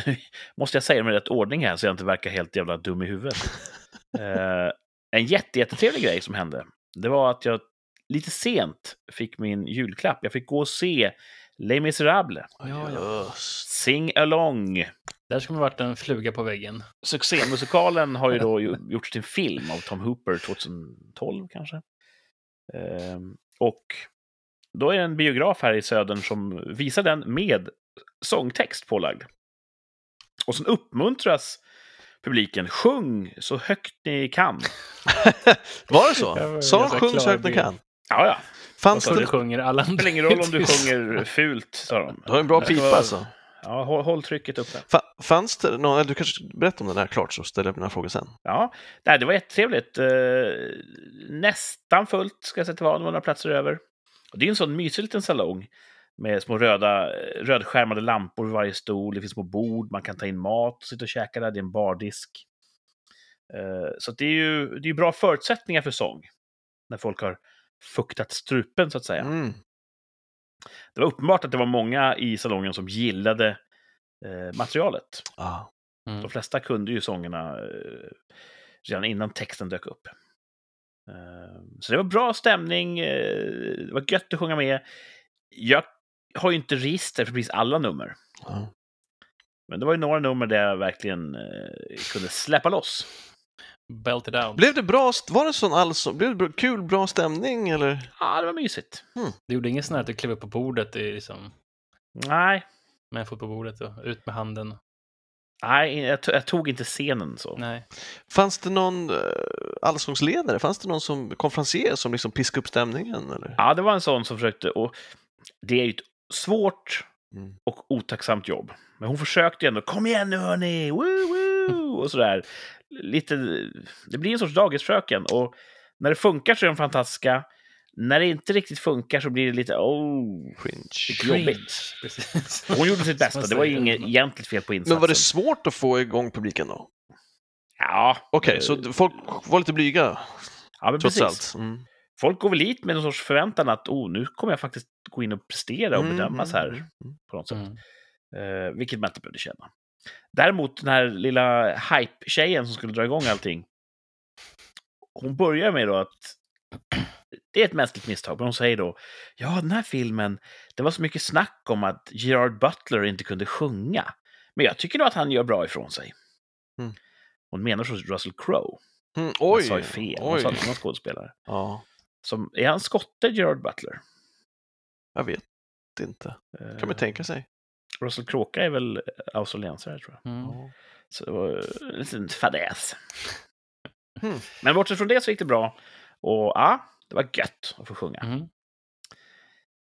Måste jag säga med rätt ordning här så jag inte verkar helt jävla dum i huvudet. Eh, en jätte, jättetrevlig grej som hände, det var att jag lite sent fick min julklapp. Jag fick gå och se Les Misérables, Ja. Sing Along. Där skulle man varit en fluga på väggen. Succémusikalen har ju då gjorts till en film av Tom Hooper 2012 kanske. Ehm, och då är det en biograf här i södern som visar den med sångtext pålagd. Och sen uppmuntras publiken, sjung så högt ni kan. Var det så? Var Sa de sjung så högt ni kan? Ja, ja. Fanns det... du sjunger alla Det spelar ingen roll om du sjunger fult, sa de. Du har en bra Det ska pipa alltså. Ja, håll, håll trycket uppe. Fa- Fanns det någon, du kanske berättar om det där klart så ställer jag mina frågor sen. Ja, nej, det var jättetrevligt. Eh, nästan fullt, ska jag säga till vad, det var några platser över. Och det är en sån mysig liten salong Med små röda, rödskärmade lampor vid varje stol. Det finns små bord, man kan ta in mat och sitta och käka där. Det är en bardisk. Eh, Så det är ju det är bra förutsättningar för sång. När folk har fuktat strupen, så att säga. Mm. Det var uppenbart att det var många i salongen som gillade eh, materialet. Ah. Mm. De flesta kunde ju sångerna eh, redan innan texten dök upp. Eh, så det var bra stämning, eh, det var gött att sjunga med. Jag har ju inte register för precis alla nummer. Ja. Men det var ju några nummer där jag verkligen eh, kunde släppa loss. Belt it out. Blev det bra? Var det sån allsång? Blev det bra- kul, bra stämning eller? Ja, det var mysigt. Du gjorde inget sånt här att du klev upp på bordet i, liksom, Nej, med en fot på bordet och ut med handen? nej jag, jag tog inte scenen så. Nej. Fanns det någon uh, allsångsledare? Fanns det någon som konferencier som liksom piskade upp stämningen? Eller? Ja, det var en sån som försökte, och det är ju ett svårt Mm. och otacksamt jobb. Men hon försökte ändå, kom igen nu hörni, woo, woo, och sådär. Lite, det blir en sorts dagisfröken och när det funkar så är de fantastiska. När det inte riktigt funkar så blir det lite, oh, Cringe. jobbigt. Precis. Hon gjorde sitt bästa, det var inget egentligt fel på insatsen. Men var det svårt att få igång publiken då? Ja, Okej, eh, så folk var lite blyga ja men precis. Mm. Folk går väl dit med någon sorts förväntan att oh, nu kommer jag faktiskt gå in och prestera och Mm, bedömas mm, här mm, mm. på något sätt. Mm. Eh, vilket man inte behövde känna. Däremot den här lilla hype-tjejen som skulle dra igång allting. Hon börjar med då att det är ett mänskligt misstag, men hon säger då ja, den här filmen, det var så mycket snack om att Gerard Butler inte kunde sjunga. Men jag tycker nog att han gör bra ifrån sig. Mm. Hon menar så Russell Crowe. Mm, Hon oj! sa ju fel. Hon oj. sa att han var skådespelare. Ja, Som, är han skotte, Gerard Butler? jag vet inte. Eh, kan man tänka sig. Russell Crowe är väl australiensare, tror jag. Mm. Så det var en liten fadäs. Hmm. Men bortsett från det så gick det bra. Och ja, det var gött att få sjunga. Mm.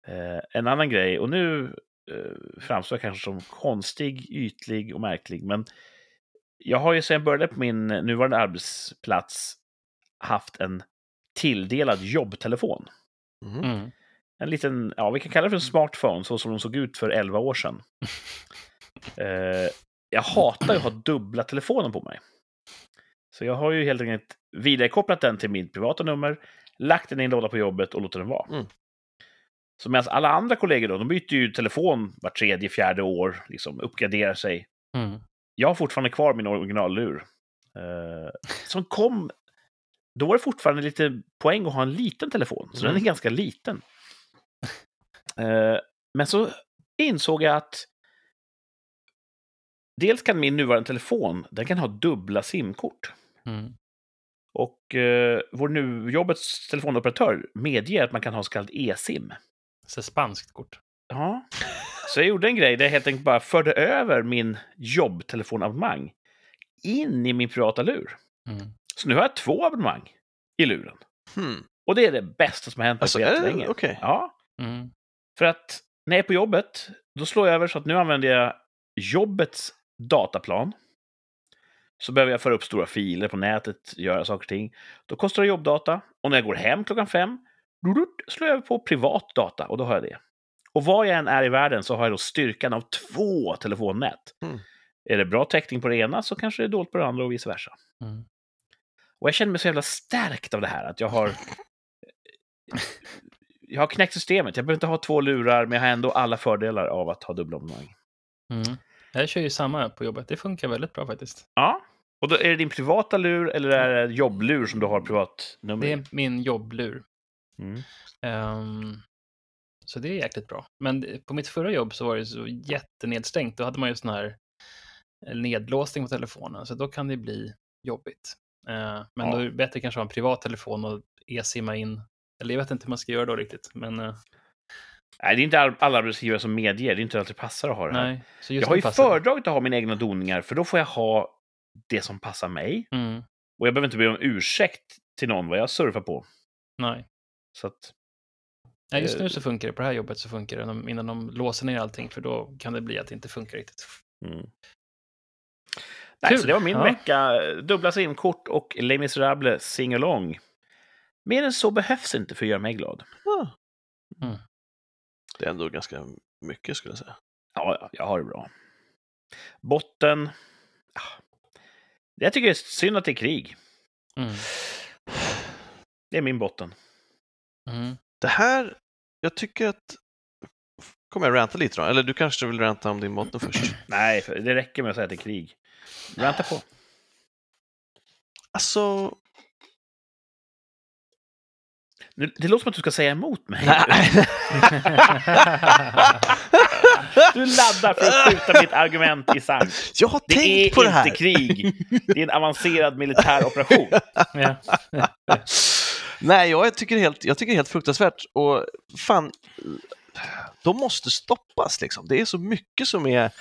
Eh, en annan grej, och nu eh, framstår jag kanske som konstig, ytlig och märklig, men jag har ju sedan jag började på min nuvarande arbetsplats haft en tilldelad jobbtelefon. Mhm. Mm. En liten, ja vi kan kalla det för en smartphone, så som de såg ut för 11 år sedan. Eh, jag hatar ju att ha dubbla telefoner på mig. Så jag har ju helt enkelt vidarekopplat den till mitt privata nummer, lagt den i en låda på jobbet och låter den vara. Mm. Så medan alla andra kollegor då, de byter ju telefon var tredje, fjärde år, liksom uppgraderar sig. Mm. Jag har fortfarande kvar min originallur. Eh, som kom... Då var det fortfarande lite poäng att ha en liten telefon, så Mm. den är ganska liten. Eh, men så insåg jag att dels kan min nuvarande telefon, den kan ha dubbla simkort. Mm. Och eh, vår nu jobbets telefonoperatör medger att man kan ha så kallad e-sim. Så spanskt kort. Ja. Så jag gjorde en grej där jag helt enkelt bara förde över min jobbtelefonabonnemang in i min privata lur. Mm. Så nu har jag två abonnemang i luren. Hmm. Och det är det bästa som har hänt Alltså, på är det- jättelänge. okej. Ja, Mm. för att när jag är på jobbet, då slår jag över så att nu använder jag jobbets dataplan. Så behöver jag föra upp stora filer på nätet, göra saker och ting. Då kostar det jobbdata. Och när jag går hem klockan fem, dudut, slår jag över på privat data och då har jag det. Och var jag än är i världen så har jag då styrkan av två telefonnät. Mm. Är det bra täckning på det ena så kanske det är dåligt på det andra och vice versa. Mm. Och jag känner mig så jävla stärkt av det här, att jag har... Jag har knäckt systemet. Jag behöver inte ha två lurar, men jag har ändå alla fördelar av att ha dubbla abonnemang. Mm. Jag kör ju samma på jobbet. Det funkar väldigt bra faktiskt. Ja. Och då är det din privata lur eller är det jobblur som du har privat nummer Det är min jobblur. Mm. Ehm, så det är jäkligt bra. Men på mitt förra jobb så var det så jättenedstängt. Då hade man ju sån här nedlåsning på telefonen, så då kan det bli jobbigt. Eh, men Ja. då är det bättre kanske att ha en privat telefon och e-simma in. Eller jag vet inte hur man ska göra då riktigt, men eh, Nej, det är inte all- alla arbetsgivare som medger. Det är inte alltid passar att ha det här. nej. Så just Jag har ju föredragit att ha mina egna doningar, för då får jag ha det som passar mig. Mm, Och jag behöver inte be om ursäkt till någon vad jag surfar på. nej. Så att, nej, just Eh. nu så funkar det. På det här jobbet så funkar det de- innan de låser ner allting, för då kan det bli att det inte funkar riktigt. mm. Nej, så det var min Ja. vecka. Dubbla simkort och Les Misérables sing-along. Mer än så behövs inte för att göra mig glad. Mm. Det är ändå ganska mycket skulle jag säga. Ja, ja, jag har det bra. Botten. ah. Jag tycker det är synd att det är krig. Mm. Det är min botten. Mm. Det här, jag tycker att... Kommer jag ranta lite då? Eller du kanske vill ranta om din botten först? Nej, för det räcker med att säga att det är krig. Vänta på. Alltså... Nu, det låter som att du ska säga emot mig. Du laddar för att skjuta mitt argument i sank. Jag har Det tänkt är på det inte här! krig. Det är en avancerad militär operation. ja. Nej, jag tycker, det är helt, jag tycker det är helt fruktansvärt. Och fan, de måste stoppas liksom. Det är så mycket som är...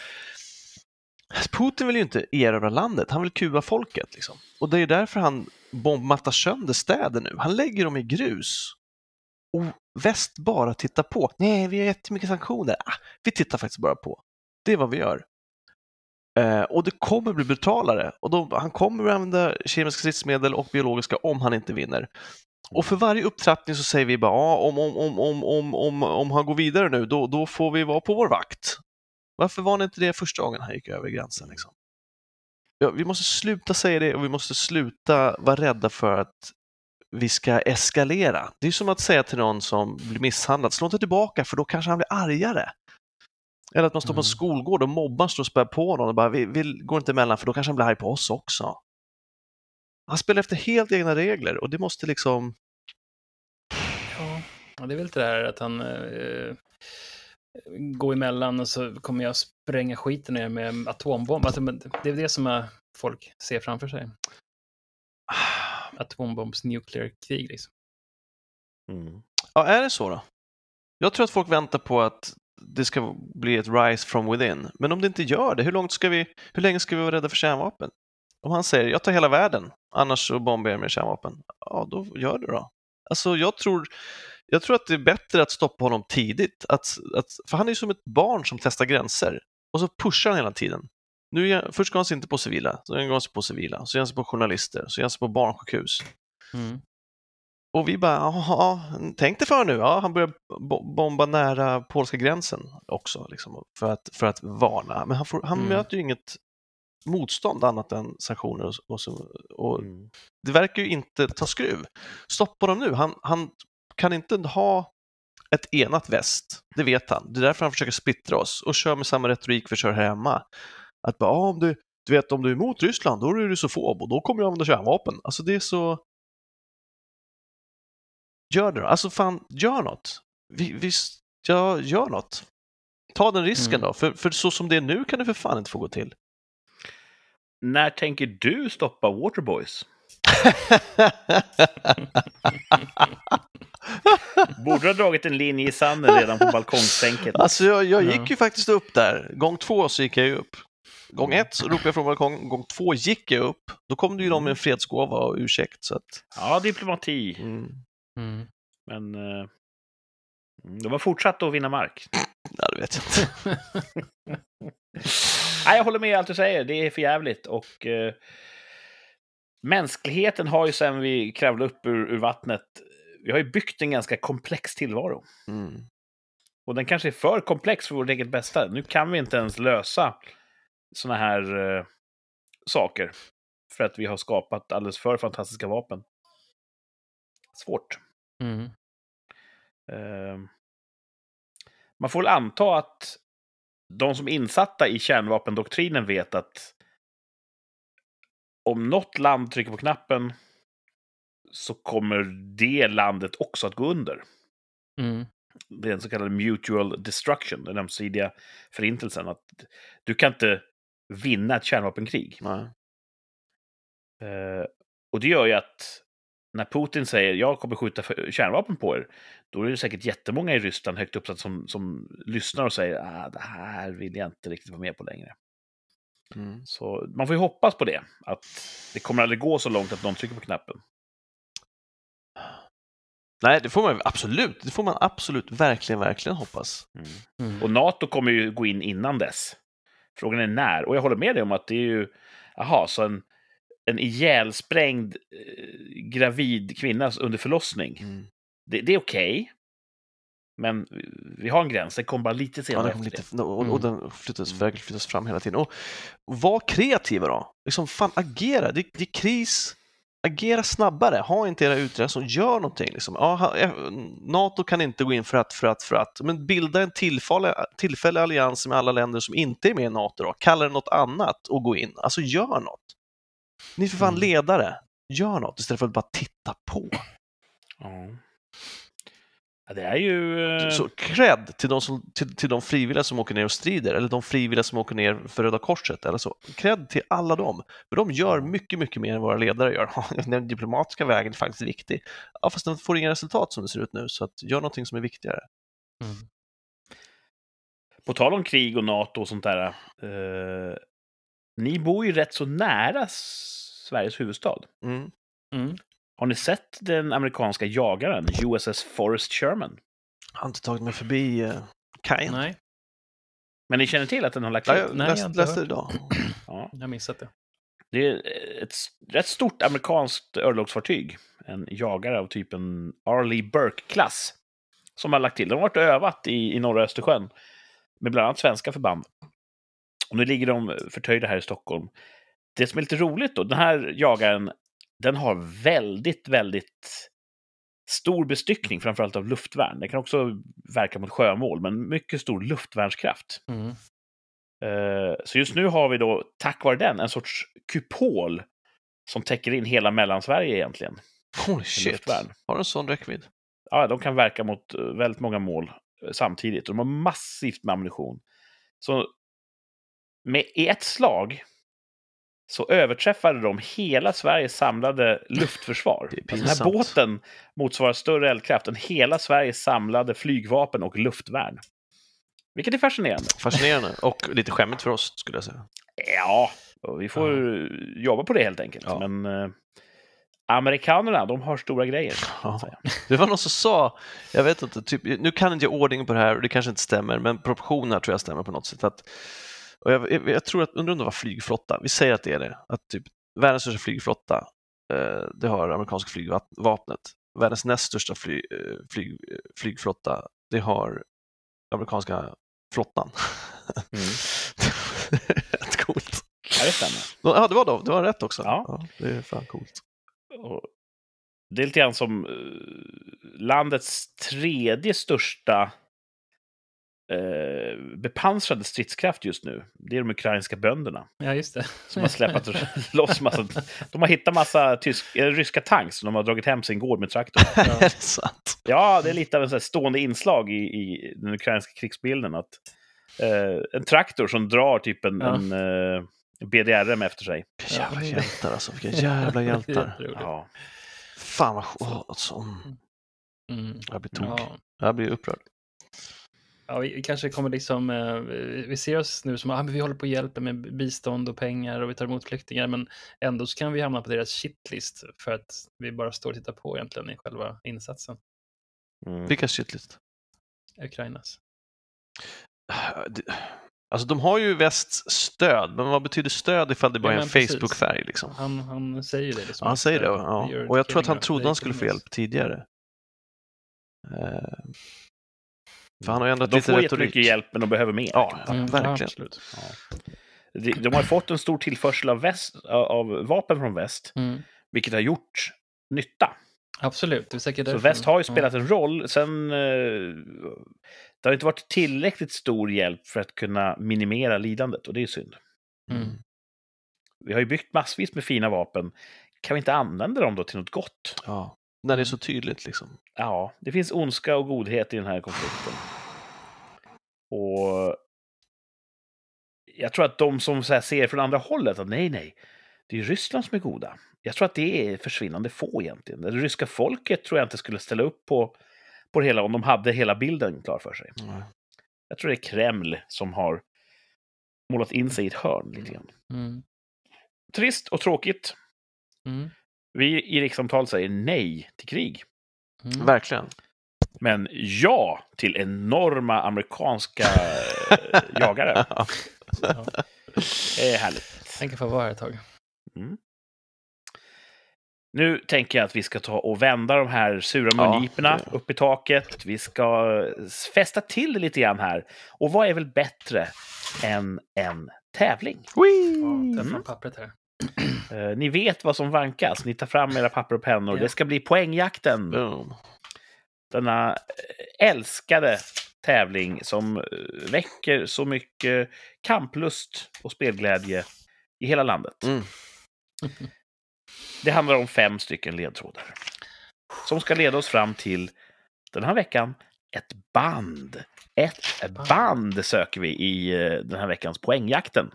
Putin vill ju inte erövra landet, han vill kuva folket. Liksom. Och det är därför han bombmattar sönder städer nu. Han lägger dem i grus. Och väst bara tittar på. Nej, vi har jättemycket sanktioner. Ah, vi tittar faktiskt bara på. Det är vad vi gör. Eh, och det kommer bli brutalare. Och då, han kommer att använda kemiska stridsmedel och biologiska om han inte vinner. Och för varje upptrappning så säger vi bara ah, om, om, om, om, om, om, om han går vidare nu, då, då får vi vara på vår vakt. Varför var det inte det första gången han gick över gränsen? Liksom? Ja, vi måste sluta säga det och vi måste sluta vara rädda för att vi ska eskalera. Det är som att säga till någon som blir misshandlad, slå inte tillbaka för då kanske han blir argare. Eller att man står på en Mm. skolgård och mobbar står och spär på någon och bara vi, vi går inte emellan för då kanske han blir arg på oss också. Han spelar efter helt egna regler och det måste liksom... Ja, det är väl det här att han eh, går emellan och så kommer jag spränga skiten ner med atombomb. Alltså, det är det som folk ser framför sig. Atombombs nuclear krig liksom. Mm. Ja, är det så då? Jag tror att folk väntar på att det ska bli ett rise from within. Men om det inte gör det, hur, långt ska vi, hur länge ska vi vara rädda för kärnvapen? Om han säger jag tar hela världen, annars så bombar jag med kärnvapen. Ja, då gör det då. Alltså, jag tror, jag tror att det är bättre att stoppa honom tidigt. Att, att, för han är som ett barn som testar gränser. Och så pushar han hela tiden. Nu jag- först går han sig inte på civila, så går han sig på civila, så gör han sig på journalister, så gör han sig på barnsjukhus. Mm. Och vi bara, jaha, tänk dig för nu. Ja, han börjar bo- bomba nära polska gränsen också, liksom, för, att, för att varna. Men han, får, han Mm. möter ju inget motstånd annat än sanktioner. Och, och, och Mm. det verkar ju inte ta skruv. Stoppa dem nu. Han, han kan inte ha ett enat väst, det vet han. Det är därför han försöker splittra oss och kör med samma retorik vi kör här hemma. Att bara, ah, om du, du vet, om du är emot Ryssland, då är du russofob och då kommer du använda kärnvapen. Alltså det är så... Gör det då. Alltså fan, gör något. Vi, vi, ja, gör något. Ta den risken Mm. då, för, för så som det är nu kan det för fan inte få gå till. När tänker du stoppa Waterboys? Borde ha dragit en linje i sanden redan på balkongstänket? Alltså jag, jag gick Ja. ju faktiskt upp där. Gång två så gick jag ju upp. Gång ett så ropade jag från balkongen, gång två gick jag upp. Då kom det ju någon med en fredsgåva och ursäkt. Så att, Ja, diplomati. mm, Mm. Men eh, mm, de har fortsatt att vinna mark. ja, det vet jag inte. Nej, jag håller med allt du säger. Det är för jävligt. Och eh, mänskligheten har ju sen vi kravlade upp ur, ur vattnet, vi har ju byggt en ganska komplex tillvaro. Mm. Och den kanske är för komplex för vårt eget bästa. Nu kan vi inte ens lösa såna här eh, saker. För att vi har skapat alldeles för fantastiska vapen. Svårt. Mm. Eh, man får väl anta att de som är insatta i kärnvapendoktrinen vet att om något land trycker på knappen så kommer det landet också att gå under. Mm. Det är den så kallade mutual destruction, den ömsesidiga förintelsen. Att du kan inte vinna ett kärnvapenkrig. Nej. Eh, och det gör ju att när Putin säger jag kommer skjuta kärnvapen på er, då är det säkert jättemånga i Ryssland högt uppsatt som, som lyssnar och säger ah, det här vill jag inte riktigt vara med på längre. Mm. Så man får ju hoppas på det, att det kommer aldrig gå så långt att någon trycker på knappen. Nej, det får man absolut. Det får man absolut verkligen, verkligen hoppas. Mm. Mm. Och NATO kommer ju gå in innan dess. Frågan är när. Och jag håller med dig om att det är ju, jaha, så en, en ihjälsprängd eh, gravid kvinna under förlossning, Mm. det, det är okej. Men vi har en gräns, den kommer bara lite Ja, senare den kom lite, och, och Mm. den flyttas, Mm. flyttas fram hela tiden. Och var kreativa då. Liksom, fan, agera. Det, det är kris. Agera snabbare. Ha inte era utredare som gör någonting. Liksom. Ja, eh, NATO kan inte gå in för att, för att, för att. Men bilda en tillfällig, tillfällig allians med alla länder som inte är med i NATO. Då. Kalla det något annat och gå in. Alltså, gör något. Ni är för fan Mm. ledare. Gör något istället för att bara titta på. Ja. Ja, det är ju... eh, Så cred till de, som, till, till de frivilliga som åker ner och strider eller de frivilliga som åker ner för Röda Korset eller så. Cred till alla dem. För de gör mycket, mycket mer än våra ledare gör. Den diplomatiska vägen är faktiskt viktig. Ja, fast den får inga resultat som det ser ut nu, så att gör någonting som är viktigare. Mm. På tal om krig och NATO och sånt där. Eh, ni bor ju rätt så nära Sveriges huvudstad. Mm. Mm. Har ni sett den amerikanska jagaren USS Forrest Sherman? Jag har inte tagit mig förbi eh, kajen. Nej, Men ni känner till att den har lagt Ja, jag Nej, jag läste, hört. idag. Ja. jag har missat det. Det är ett rätt stort amerikanskt örlogsfartyg. En jagare av typen Arleigh Burke-klass. Som har lagt till. De har varit och övat i, i norra Östersjön. Med bland annat svenska förband. Och nu ligger de förtöjda här i Stockholm. Det som är lite roligt då, den här jagaren, den har väldigt, väldigt stor bestyckning, framförallt av luftvärn. Den kan också verka mot sjömål, men mycket stor luftvärnskraft. Mm. Eh, Så just nu har vi då, tack vare den, en sorts kupol som täcker in hela Mellansverige egentligen. Holy shit. luftvärn. Har en sån räckvidd? Ja, de kan verka mot eh, väldigt många mål eh, samtidigt. Och de har massivt med ammunition. Så med, i ett slag så överträffade de hela Sveriges samlade luftförsvar. Alltså, den här båten motsvarar större eldkraft än hela Sveriges samlade flygvapen och luftvärn. Vilket är fascinerande. Fascinerande. Och lite skämmigt för oss, skulle jag säga. Ja, vi får jobba på det helt enkelt. Ja. Men eh, amerikanerna, de har stora grejer. Ja. Det var någon som sa, jag vet inte, typ, nu kan inte jag ordning på det här och det kanske inte stämmer, men proportionerna tror jag stämmer på något sätt. Att, och jag, jag, jag tror att, undrar om det var flygflotta, vi säger att det är det, att typ världens största flygflotta, eh, det har amerikanska flygvapnet. Världens näst största fly, eh, flyg, eh, flygflotta, det har amerikanska flottan. Mm. Rätt coolt. Ja, det stämmer. Ja, det var, då, det var rätt också. Ja. det är fan coolt. Och det är lite grann som eh, landets tredje största eh, bepansrade stridskraft just nu. Det är de ukrainska bönderna Ja, just det. som har släpat loss massa... De har hittat massa tysk, eh, ryska tanks som de har dragit hem sin gård med traktor. är det sant? Ja, det är lite av en här stående inslag i, i den ukrainska krigsbilden. Att, eh, en traktor som drar typ en, Ja. en eh, BDRM efter sig. Vilka jävla Ja. hjältar alltså, vilka jävla hjältar. Ja. Fan vad alltså, mm. Mm. Jag blir tok. Ja. Jag blir upprörd. Ja, vi kanske kommer liksom, eh, vi ser oss nu som att ah, men vi håller på och hjälper med bistånd och pengar och vi tar emot flyktingar, men ändå så kan vi hamna på deras shitlist för att vi bara står och tittar på egentligen i själva insatsen, Mm. Vilka shitlist? Ukrainas. Det- Alltså de har ju västs stöd, men vad betyder stöd ifall det bara Ja, är en. Facebook-färg? Liksom? Han, han säger ju det. Liksom, han säger det, att, eh, ja. Och jag tror att han trodde han skulle få hjälp tidigare. För han har ju ändrat De lite får retorik. jättemycket hjälp, men de behöver mer. Ja, Mm, ja, verkligen. absolut. De, de har fått en stor tillförsel av, väst, av vapen från väst, Mm, vilket har gjort nytta. absolut, det är säkert Så därför. väst har ju Ja. spelat en roll. Sen... Eh, det har inte varit tillräckligt stor hjälp för att kunna minimera lidandet, och det är synd. Mm. Vi har ju byggt massvis med fina vapen. Kan vi inte använda dem då till något gott? Ja. När det är så tydligt liksom. Ja, det finns ondska och godhet i den här konflikten. Och jag tror att de som så här ser från andra hållet att nej, nej, det är Ryssland som är goda. Jag tror att det är försvinnande få egentligen. Det ryska folket tror jag inte skulle ställa upp på, på det hela om de hade hela bilden klar för sig. Mm. Jag tror det är Kreml som har målat in sig i ett hörn lite grann. Mm, Trist och tråkigt. mm, Vi i rikssamtal säger nej till krig. mm. Verkligen. Men ja till enorma amerikanska eh, jagare. Ja. Det är härligt. Kan få vara ett tag. Mm. Nu tänker jag att vi ska ta och vända de här sura Ja, mungiporna det- upp i taket. Vi ska fästa till det lite grann här. Och vad är väl bättre än en tävling? Ta fram pappret här. Eh, ni vet vad som vankas. Ni tar fram era papper och pennor. Ja. Det ska bli poängjakten. Boom. Denna eh, älskade tävling som eh, väcker så mycket kamplust och spelglädje i hela landet. Mm. Det handlar om fem stycken ledtrådar. Som ska leda oss fram till den här veckan ett band. Ett band söker vi i eh, den här veckans poängjakten.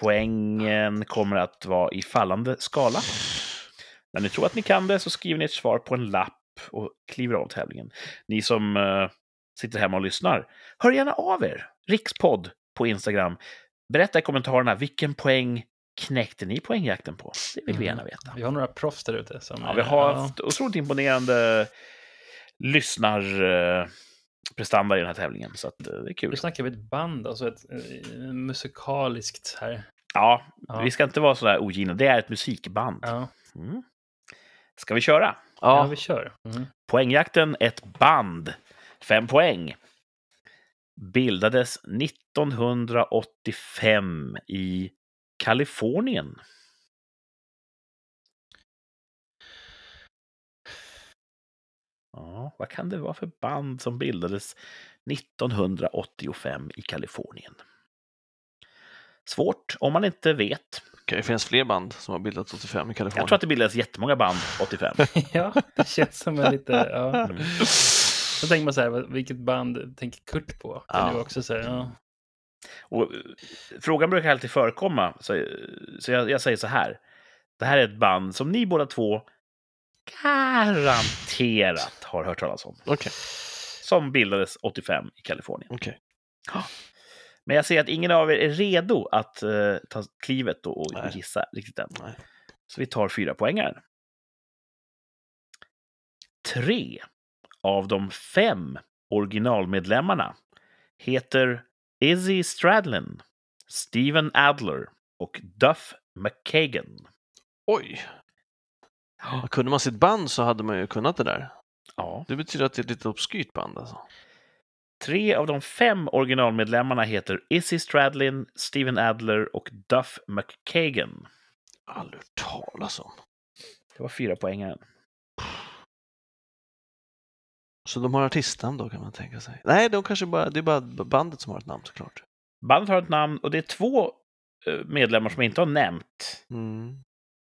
Poängen kommer att vara i fallande skala. När ni tror att ni kan det så skriver ni ett svar på en lapp och kliver av tävlingen. Ni som eh, sitter hemma och lyssnar, hör gärna av er. Rikspodd på Instagram. Berätta i kommentarerna vilken poäng knäckte ni poängjakten på? Det vill vi gärna veta. Vi har några proffs där ute. Som, Ja, vi eh, har ja. haft otroligt imponerande lyssnarprestanda i den här tävlingen, så att, eh, det är kul. Nu snackar vi ett band, alltså ett eh, musikaliskt här. Ja, Ja. vi ska inte vara sådär ogina. Det är ett musikband. Ja, Mm. Ska vi köra? ja. Ja, vi kör. Mm. Poängjakten, ett band. Fem poäng. Bildades 1985 i Kalifornien. Ja, vad kan det vara för band som bildades 1985 i Kalifornien? Svårt om man inte vet. Det finns fler band som har bildats 85 i Kalifornien. Jag tror att det bildades jättemånga band 85. ja, det känns som en lite... Ja. Mm. Då tänker man så här, vilket band tänker Kurt på? Det Ja. ju också så här, ja. Och, eh, frågan brukar alltid förekomma, så, så jag, jag säger så här. Det här är ett band som ni båda två garanterat har hört talas om. Okej, Som bildades 85 i Kalifornien. okej. Men jag ser att ingen av er är redo att eh, ta klivet och, och Nej. gissa riktigt än. Nej. Så vi tar fyra poängaren. Tre av de fem originalmedlemmarna heter Izzy Stradlin, Steven Adler och Duff McKagan. Oj! Ja, kunde man sitt band så hade man ju kunnat det där. Ja. Det betyder att det är ett lite obskyrt band alltså. Tre av de fem originalmedlemmarna heter Izzy Stradlin, Steven Adler och Duff McKagan. Aldrig hört talas om. Det var fyra poängaren. Så de har artistnamn då kan man tänka sig. Nej, de kanske bara, det är bara bandet som har ett namn såklart. Bandet har ett namn och det är två eh, medlemmar som jag inte har nämnt. Mm.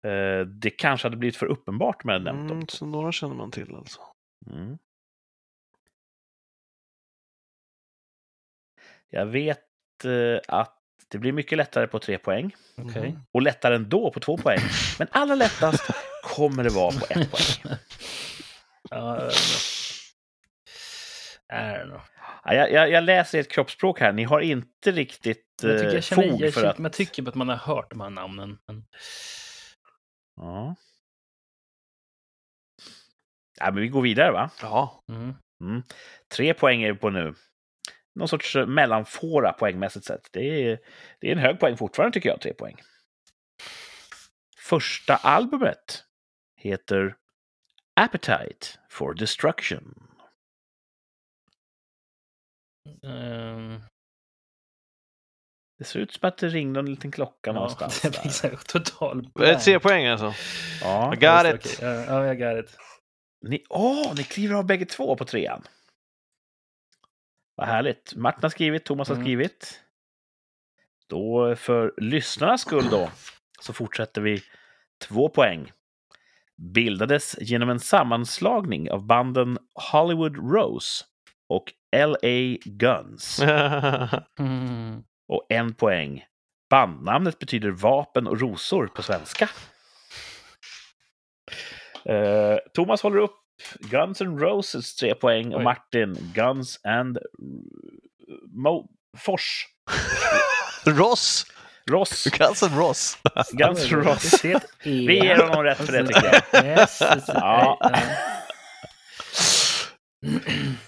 Eh, Det kanske hade blivit för uppenbart med nämnt dem. Mm, så några känner man till alltså. Mm. Jag vet eh, att det blir mycket lättare på tre poäng Okej. Mm. och lättare ändå på två poäng. Men allra lättast kommer det vara på ett poäng. Ja, jag Jag, jag, jag läser ert kroppsspråk här. Ni har inte riktigt Jag tycker, eh, jag känner, fog jag, för tycker, att... man tycker att man har hört de här namnen. Men... Ja. Ja, men vi går vidare va? Ja, Mm. Mm. Tre poäng är vi på nu. Någon sorts eh, mellanfåra poängmässigt sett. Det är, det är en hög poäng fortfarande tycker jag, tre poäng. Första albumet heter Appetite for Destruction. Ehm, Det ser ut som att det ringde en liten klocka ja, någonstans. det här total ett blank. tre poäng alltså. Ja. I got it. Ja, ja, jag got it. Ni, åh, ni kliver av bägge två på trean. Vad härligt. Martin har skrivit, Thomas har Mm. skrivit. Då för lyssnarnas skull då, så fortsätter vi två poäng. Bildades genom en sammanslagning av banden Hollywood Rose och LA Guns. Mm. Och en poäng. Bandnamnet betyder vapen och rosor på svenska. Eh, Thomas håller upp Guns N' Roses tre poäng och Oj. Martin Guns and Mo Fors. Ross! Ross. Guns N' Ross. Guns N' E. Vi ger honom rätt för det tycker jag. Yes, Ja.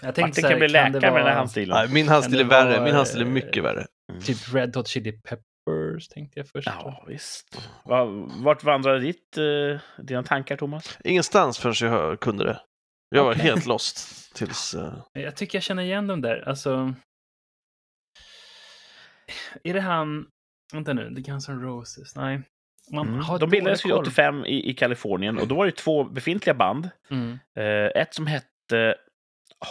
Jag tänkte Martin så här, kan bli läkare med den här handstilen. Nej, min handstil är värre. Min handstil är mycket värre. Typ Red Hot Chili Peppers. Universe tänkte jag först. Ja, visst. Va- Vart vandrade ditt, eh, dina tankar, Thomas? Ingenstans förrän jag hör- kunde det. Jag var Okej. helt lost tills... eh, Jag tycker jag känner igen dem där. Alltså... Är det han... Vänta nu, The Guns N' Roses? Nej. Man Mm. har De bildades ju dålig koll. 85 i, i Kalifornien och då var det två befintliga band. Mm. Eh, ett som hette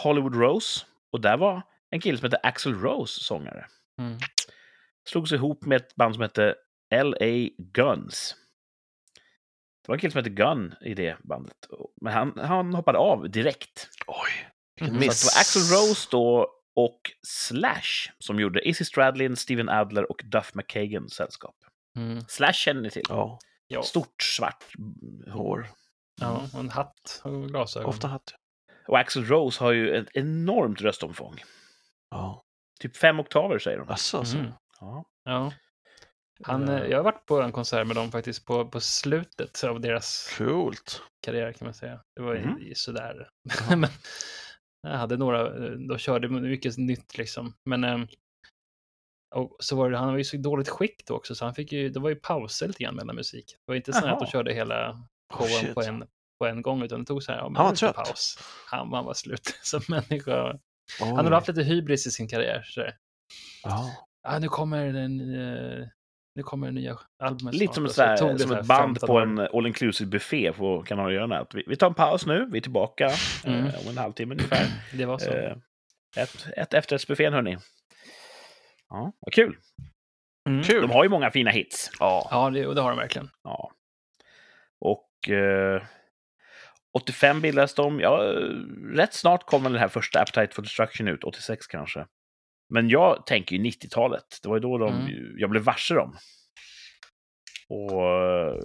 Hollywood Rose och där var en kille som hette Axl Rose sångare. Mm. Slogs ihop med ett band som hette L.A. Guns. Det var en kille som hette Gun i det bandet. Men han, han hoppade av direkt. Oj, vilken Så att det var Axl Rose då och Slash som gjorde Izzy Stradlin, Steven Adler och Duff McKagans sällskap. Mm. Slash känner ni till. Ja, Ja. Stort svart hår. ja, och en hatt och glasögon. Ofta hatt. Och Axl Rose har ju ett enormt röstomfång. Ja, Typ fem oktaver säger de. asså, alltså. Mm. Ja. Ja. Han, eh, jag har varit på en konsert med dem faktiskt på, på slutet av deras Coolt. karriär kan man säga. Det var ju Mhm. sådär. Men jag hade några, eh, de körde mycket nytt liksom. Men ehm, och så var det, han var ju så dåligt skick då också så han fick ju, det var ju pauser lite grann mellan musik. Det var inte så att de körde hela showen shit. på, en, på en gång utan det tog så här, ja, Han var trött. paus. Han, han var slut som människa. Oj. Han har haft lite hybris i sin karriär. Så. Ja. Ah, nu kommer den eh, nu kommer det nya albumet Lite som, så här, som ett här band 15 på en all inclusive buffé på Kanarieöarna. Vi, vi tar en paus nu, vi är tillbaka Mm. eh, om en halvtimme ungefär. Det var så. Eh, ett, ett efterrättsbuffén hörni. Ja, vad kul. Mm. Kul. De har ju många fina hits. Ja. Ja, det, det har de verkligen. Ja. Och eh, 85 bildades de. Ja, eh, rätt snart kom väl den här första Appetite for Destruction ut, 86 kanske. Men jag tänker ju 90-talet. Det var ju då de, Mm. jag blev varse dem. Och eh,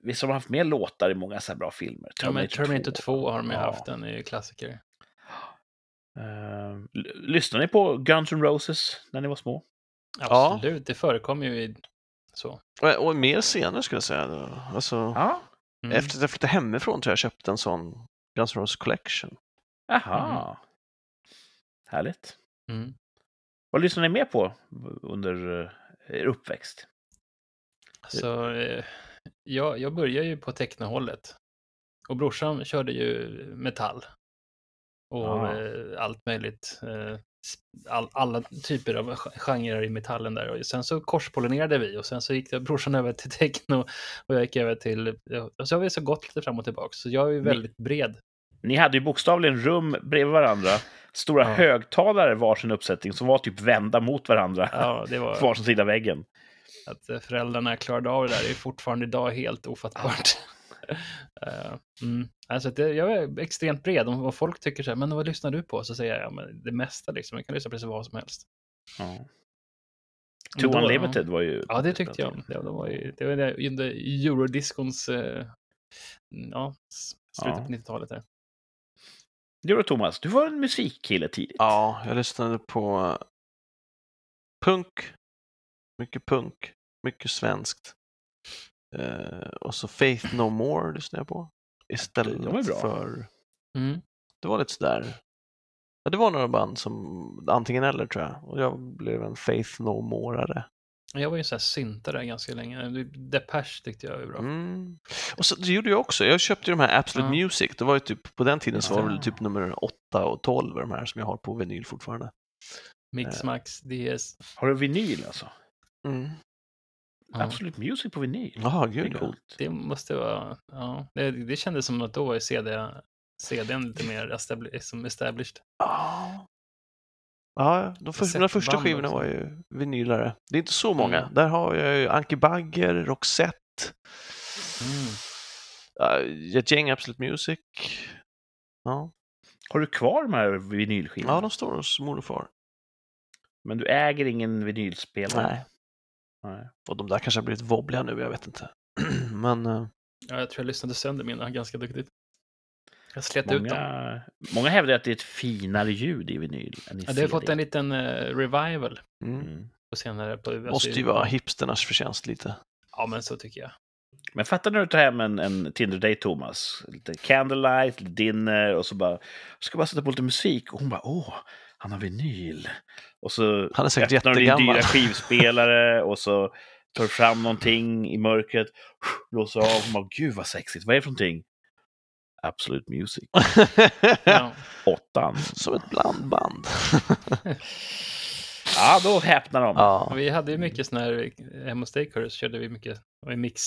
visst har de haft mer låtar i många så här bra filmer? Ja, men Terminator 2 har de ju Ja. haft, den är ju klassiker. Eh, l- lyssnade ni på Guns N' Roses när ni var små? Ja. Absolut, det förekommer ju i så. Och, och mer senare skulle jag säga. då. Alltså, Ja. Mm. Efter att jag flyttade hemifrån tror jag jag köpte en sån Guns N' Roses Collection. Aha. Härligt. Mm. Vad lyssnade ni mer på under eh, er uppväxt? Så, eh, jag, jag började ju på technohållet. Och brorsan körde ju metall. Och Ja. eh, allt möjligt. All, alla typer av ge- genrer i metallen där. Och sen så korspollinerade vi och sen så gick brorsan över till techno och jag gick över till... Och så har vi så gått lite fram och tillbaka. Så jag är ju väldigt bred. Ni hade ju bokstavligen rum bredvid varandra, stora Ja. högtalare varsin uppsättning som var typ vända mot varandra, Ja, det var... varsin sida väggen. Att eh, föräldrarna klarade av det där är fortfarande idag helt ofattbart. Eh, mm. Alltså det, jag är extremt bred. Om vad folk tycker så här, men vad lyssnar du på? Så säger jag, ja, men det mesta liksom. Jag kan lyssna på precis vad som helst. Ja. Two Då- Unlimited var ju... Ja, det tyckte jag om. Det, var ju det var under eurodiscons, eh, ja, s- slutet Ja. på 90-talet där. Du då Thomas, du var en musikkille tidigt. Ja, jag lyssnade på punk. Mycket punk. Mycket svenskt. Eh, och så Faith No More lyssnade jag på. Istället De är bra. för... Mm. Det var lite sådär... Ja, det var några band som antingen eller tror jag. Och jag blev en Faith No More-are. Jag var ju en sån här syntare ganska länge. Depeche tyckte jag var bra. Mm. Och så, det gjorde jag också. Jag köpte ju de här Absolute Ja. Music. Det var ju typ, på den tiden så var det väl Ja. typ nummer 8 och 12 de här som jag har på vinyl fortfarande. Mix Max, DS. Har du vinyl alltså? Mm. Ja. Absolut Music på vinyl? Jaha, Det gud är ja. coolt. Det måste vara, ja, det, det kändes som att då var CD, CDn lite mer establi- som established. Ja, ja de för, mina första skivorna också. var ju vinylare. Det är inte så många. Mm. Där har jag ju Anki Bagger, Roxette, Mm. uh, ett gäng Absolute Music. Ja. Har du kvar de här vinylskivorna? ja, de står hos mor och far. Men du äger ingen vinylspelare? Nej. Nej. Och de där kanske har blivit wobbliga nu, jag vet inte. Men eh, Ja, jag tror jag lyssnade sönder mina ganska duktigt. Jag slet ut dem. Många, många hävdar att det är ett finare ljud i vinyl än i Ja, det har CD. fått en liten eh, revival mm. Mm. på senare. På, alltså, måste ju vara hipsternas förtjänst lite. Ja, men så tycker jag. Men fattar när du tar hem en, en Tinder-date, Thomas? Lite candlelight, lite dinner och så bara... Ska bara sätta på lite musik och hon bara åh, han har vinyl. Och så Han är säkert öppnar du din dyra skivspelare och så tar fram någonting i mörkret, blåser av och bara, gud vad sexigt, vad är det för någonting? Absolute Music. Ja. Åttan. Som ett blandband. Ja, då häpnar de. ja. Vi hade ju mycket sådana här, hemma hos Steakhouse körde vi mycket och mix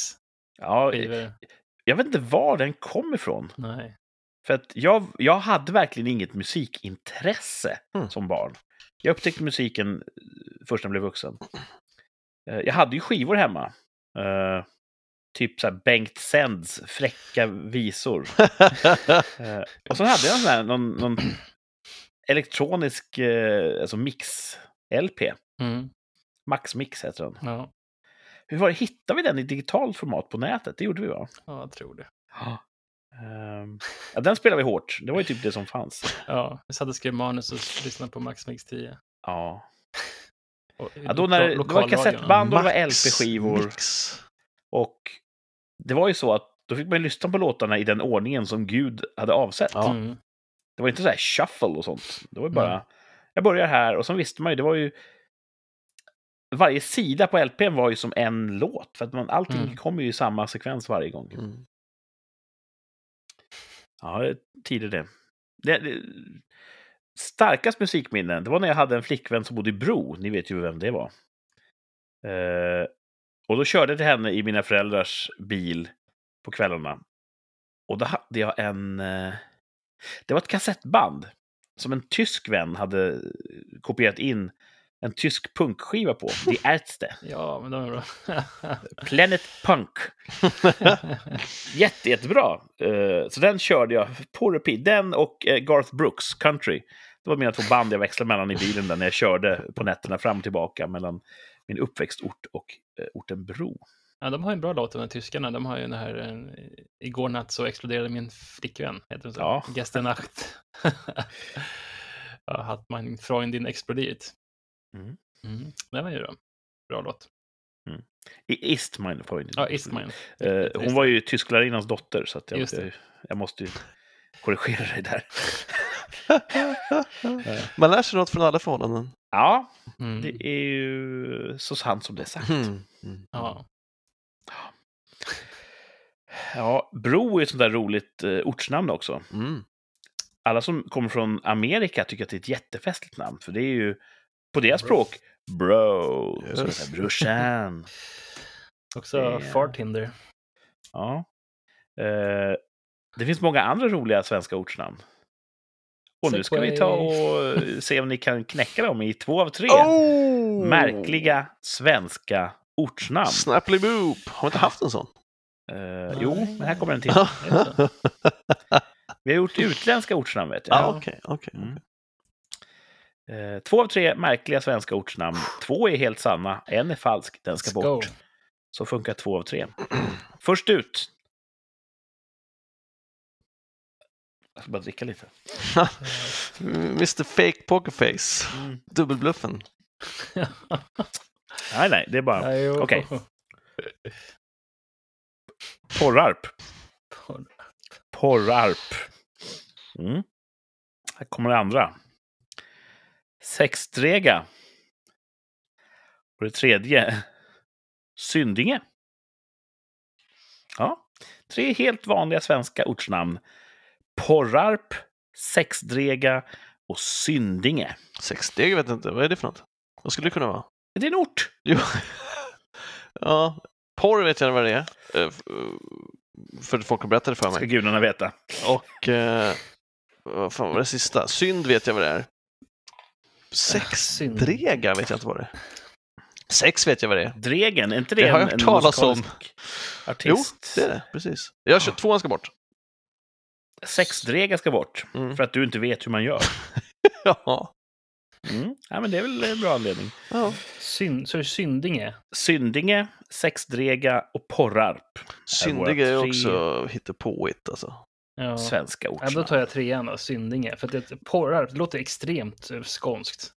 Ja, skivor. jag vet inte var den kom ifrån. Nej. För att jag, jag hade verkligen inget musikintresse Mm. som barn. Jag upptäckte musiken eh, först när jag blev vuxen. Eh, Jag hade ju skivor hemma. Typ så Bengt Sends fräcka visor. Eh, och så hade jag här, någon, någon elektronisk eh, alltså mix-LP. Mm. Max Mix heter den. Ja. Hur var det, hittade vi den i digitalt format på nätet? Det gjorde vi va? ja, jag tror det. Ehm, ja, den spelade vi hårt. Det var ju typ det som fanns. Ja, vi satt och skrev manus och lyssnade på Max Mix 10. Ja. Och Ja, då när, det var kassettband och det var LP-skivor. Och det var ju så att då fick man lyssna på låtarna i den ordningen som Gud hade avsett. Ja. Mm. Det var inte så här shuffle och sånt. Det var ju bara, jag börjar här och så visste man ju, det var ju varje sida på LPn var ju som en låt. För att man, allting Mm. kom ju i samma sekvens varje gång. Mm. Ja, det är tider det. det, det starkast musikminnen, det var när jag hade en flickvän som bodde i Bro. Ni vet ju vem det var. Eh, och då körde jag till henne i mina föräldrars bil på kvällarna. Och då hade jag en... Eh, det var ett kassettband som en tysk vän hade kopierat in en tysk punkskiva på. Die Ärzte. Ja, men de är bra. Planet Punk. Jätte, jättebra. Eh, så den körde jag på repeat. Den och eh, Garth Brooks, Country. Det var mina två band jag växlade mellan i bilen där när jag körde på nätterna fram och tillbaka mellan min uppväxtort och eh, orten Bro. ja, de har en bra låt, de här tyskarna. De har ju den här eh, Igår natt så exploderade min flickvän. Heter den så? Ja. Gestern Nacht. hat mein Freundin explodiert. Mm. Mm. Den var ju bra. Bra låt. I Istmine får vi Ja, Istmine. Eh, hon var ju tysklärarinnans dotter, så att jag, jag, jag måste ju korrigera dig där. Man lär sig något från alla förhållanden. Ja, Mm. det är ju så sant som det är sagt. Mm. Mm. Ja. Ja, Bro är ett sånt där roligt eh, ortsnamn också. Mm. alla som kommer från Amerika tycker att det är ett jättefestligt namn, för det är ju på deras språk bro, brorsan. Också Det- Fartinder. Ja. Eh, det finns många andra roliga svenska ortsnamn. Och nu ska vi ta och eh, se om ni kan knäcka dem i två av tre Oh! märkliga svenska ortsnamn. Snapply Boop. Har vi inte haft en sån? Eh, jo, men här kommer en till. Vi har gjort utländska ortsnamn, vet jag. Ja, okej. okej. Mm. Eh, två av tre märkliga svenska ortsnamn. Två är helt sanna, en är falsk, den ska Let's go. bort. Så funkar två av tre. Först ut. Jag ska bara dricka lite. Mr Fake Pokerface. Dubbelbluffen. Nej, nej, det är bara. Okej. Porrarp. Porrarp. Mm. Här kommer det andra. Sexdrega. Och det tredje. Syndinge. Ja, tre helt vanliga svenska ortsnamn. Porrarp, Sexdrega och Syndinge. Sexsteg vet jag inte. Vad är det för något? Vad skulle det kunna vara? Det är en ort. Jo. ja, porr vet jag vad det är. Eh, För folk har berättat det för Ska mig. gudarna veta. Och eh, vad fan var det sista? Synd vet jag vad det är. Sexdrega vet jag inte vad det är. Sex vet jag vad det är. Dregen, är inte det, Det har jag hört talas om. musikalisk Jo, artist? det är det. Precis. Jag kör tvåan ska bort. Sexdrega ska bort. Mm. För att du inte vet hur man gör. Ja. Mm. Ja, men det är väl en bra anledning. ja. Syn, så är det Syndinge. Syndinge, Sexdrega och Porrarp. Syndiga är tre- också hittepåigt alltså. Ja. Svenska Ja, ortsnamn. då tar jag trean då, Syndinge. För att det porrar, det låter extremt eh, skånskt.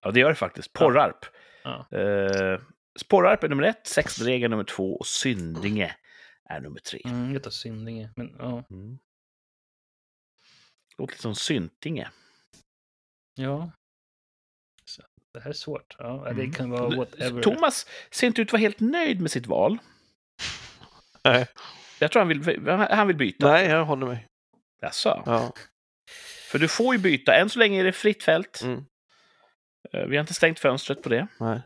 Ja, det gör det faktiskt. Porrarp. Ja. Eh, Porrarp är nummer ett, Sexdrega är nummer två och Syndinge är nummer tre. Mm, jag tar Syndinge. Men ja, Mm. Låter lite som Syntinge. Ja. Så, det här är svårt. Ja, det Mm. kan vara whatever. Thomas ser inte ut att vara helt nöjd med sitt val. Nej. Jag tror han vill, han vill byta. Nej, jag håller mig. Jaså? Ja. För du får ju byta. Än så länge är det fritt fält. Mm. Eh, Vi har inte stängt fönstret på det. Nej.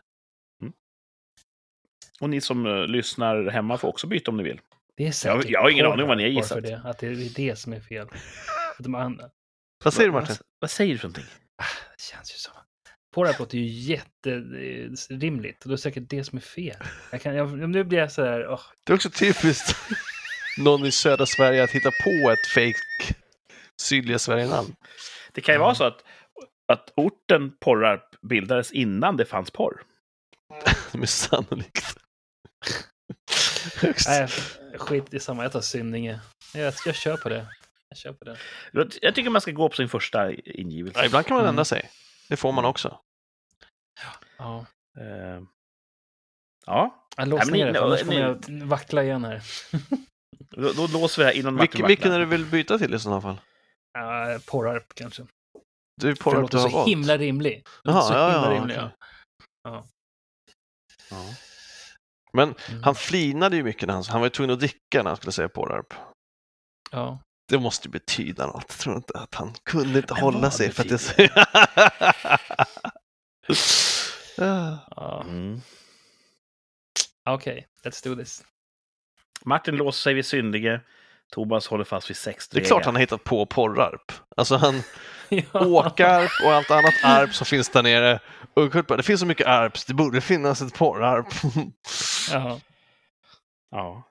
Och ni som eh, lyssnar hemma får också byta om ni vill. Det är säkert jag har ingen aning om vad ni har gissat. Det, att det är det som är fel. Att andra, Vad säger du Martin? Vad, vad säger du för någonting? det känns ju som... Porr låter ju jätterimligt. Och det är säkert det som är fel. Jag kan, jag, nu blir jag så här... åh, Det är också typiskt någon i södra Sverige att hitta på ett fake sydliga Sverige-namn. Det kan ju Ja. vara så att, att orten Porrarp bildades innan det fanns porr. Det är sannolikt. Nej, skit i samma. Jag tar Synninge. Jag, jag kör på det. Jag på det. Jag tycker man ska gå på sin första ingivelse. Ja, ibland kan man Mm. ändra sig. Det får man också. Ja. Eh, ja, Jag men ner det, för annars kommer jag vackla igen här. då, då låser vi det här innan Vilken, vilken är du vill byta till i sådana fall? Ja, Porrarp kanske. Du låter du har så valt. himla rimlig. Jaha, så ja, himla ja, rimlig, okej. ja. Ja. Men Mm. han flinade ju mycket när han, han var ju tvungen att dricka när han skulle säga Pålarp. Ja. Det måste betyda något. Jag tror inte att han kunde inte Men hålla sig för att det... Ah. ja. Mm. Okej, let's do this. Martin låser sig vid Syndige. Thomas håller fast vid sex det är klart han har hittat på porrarp. Alltså han, åkarp och allt annat arp som finns där nere. Och Kurt bara, det finns så mycket arps, det borde finnas ett porrarp. Ja. Ja.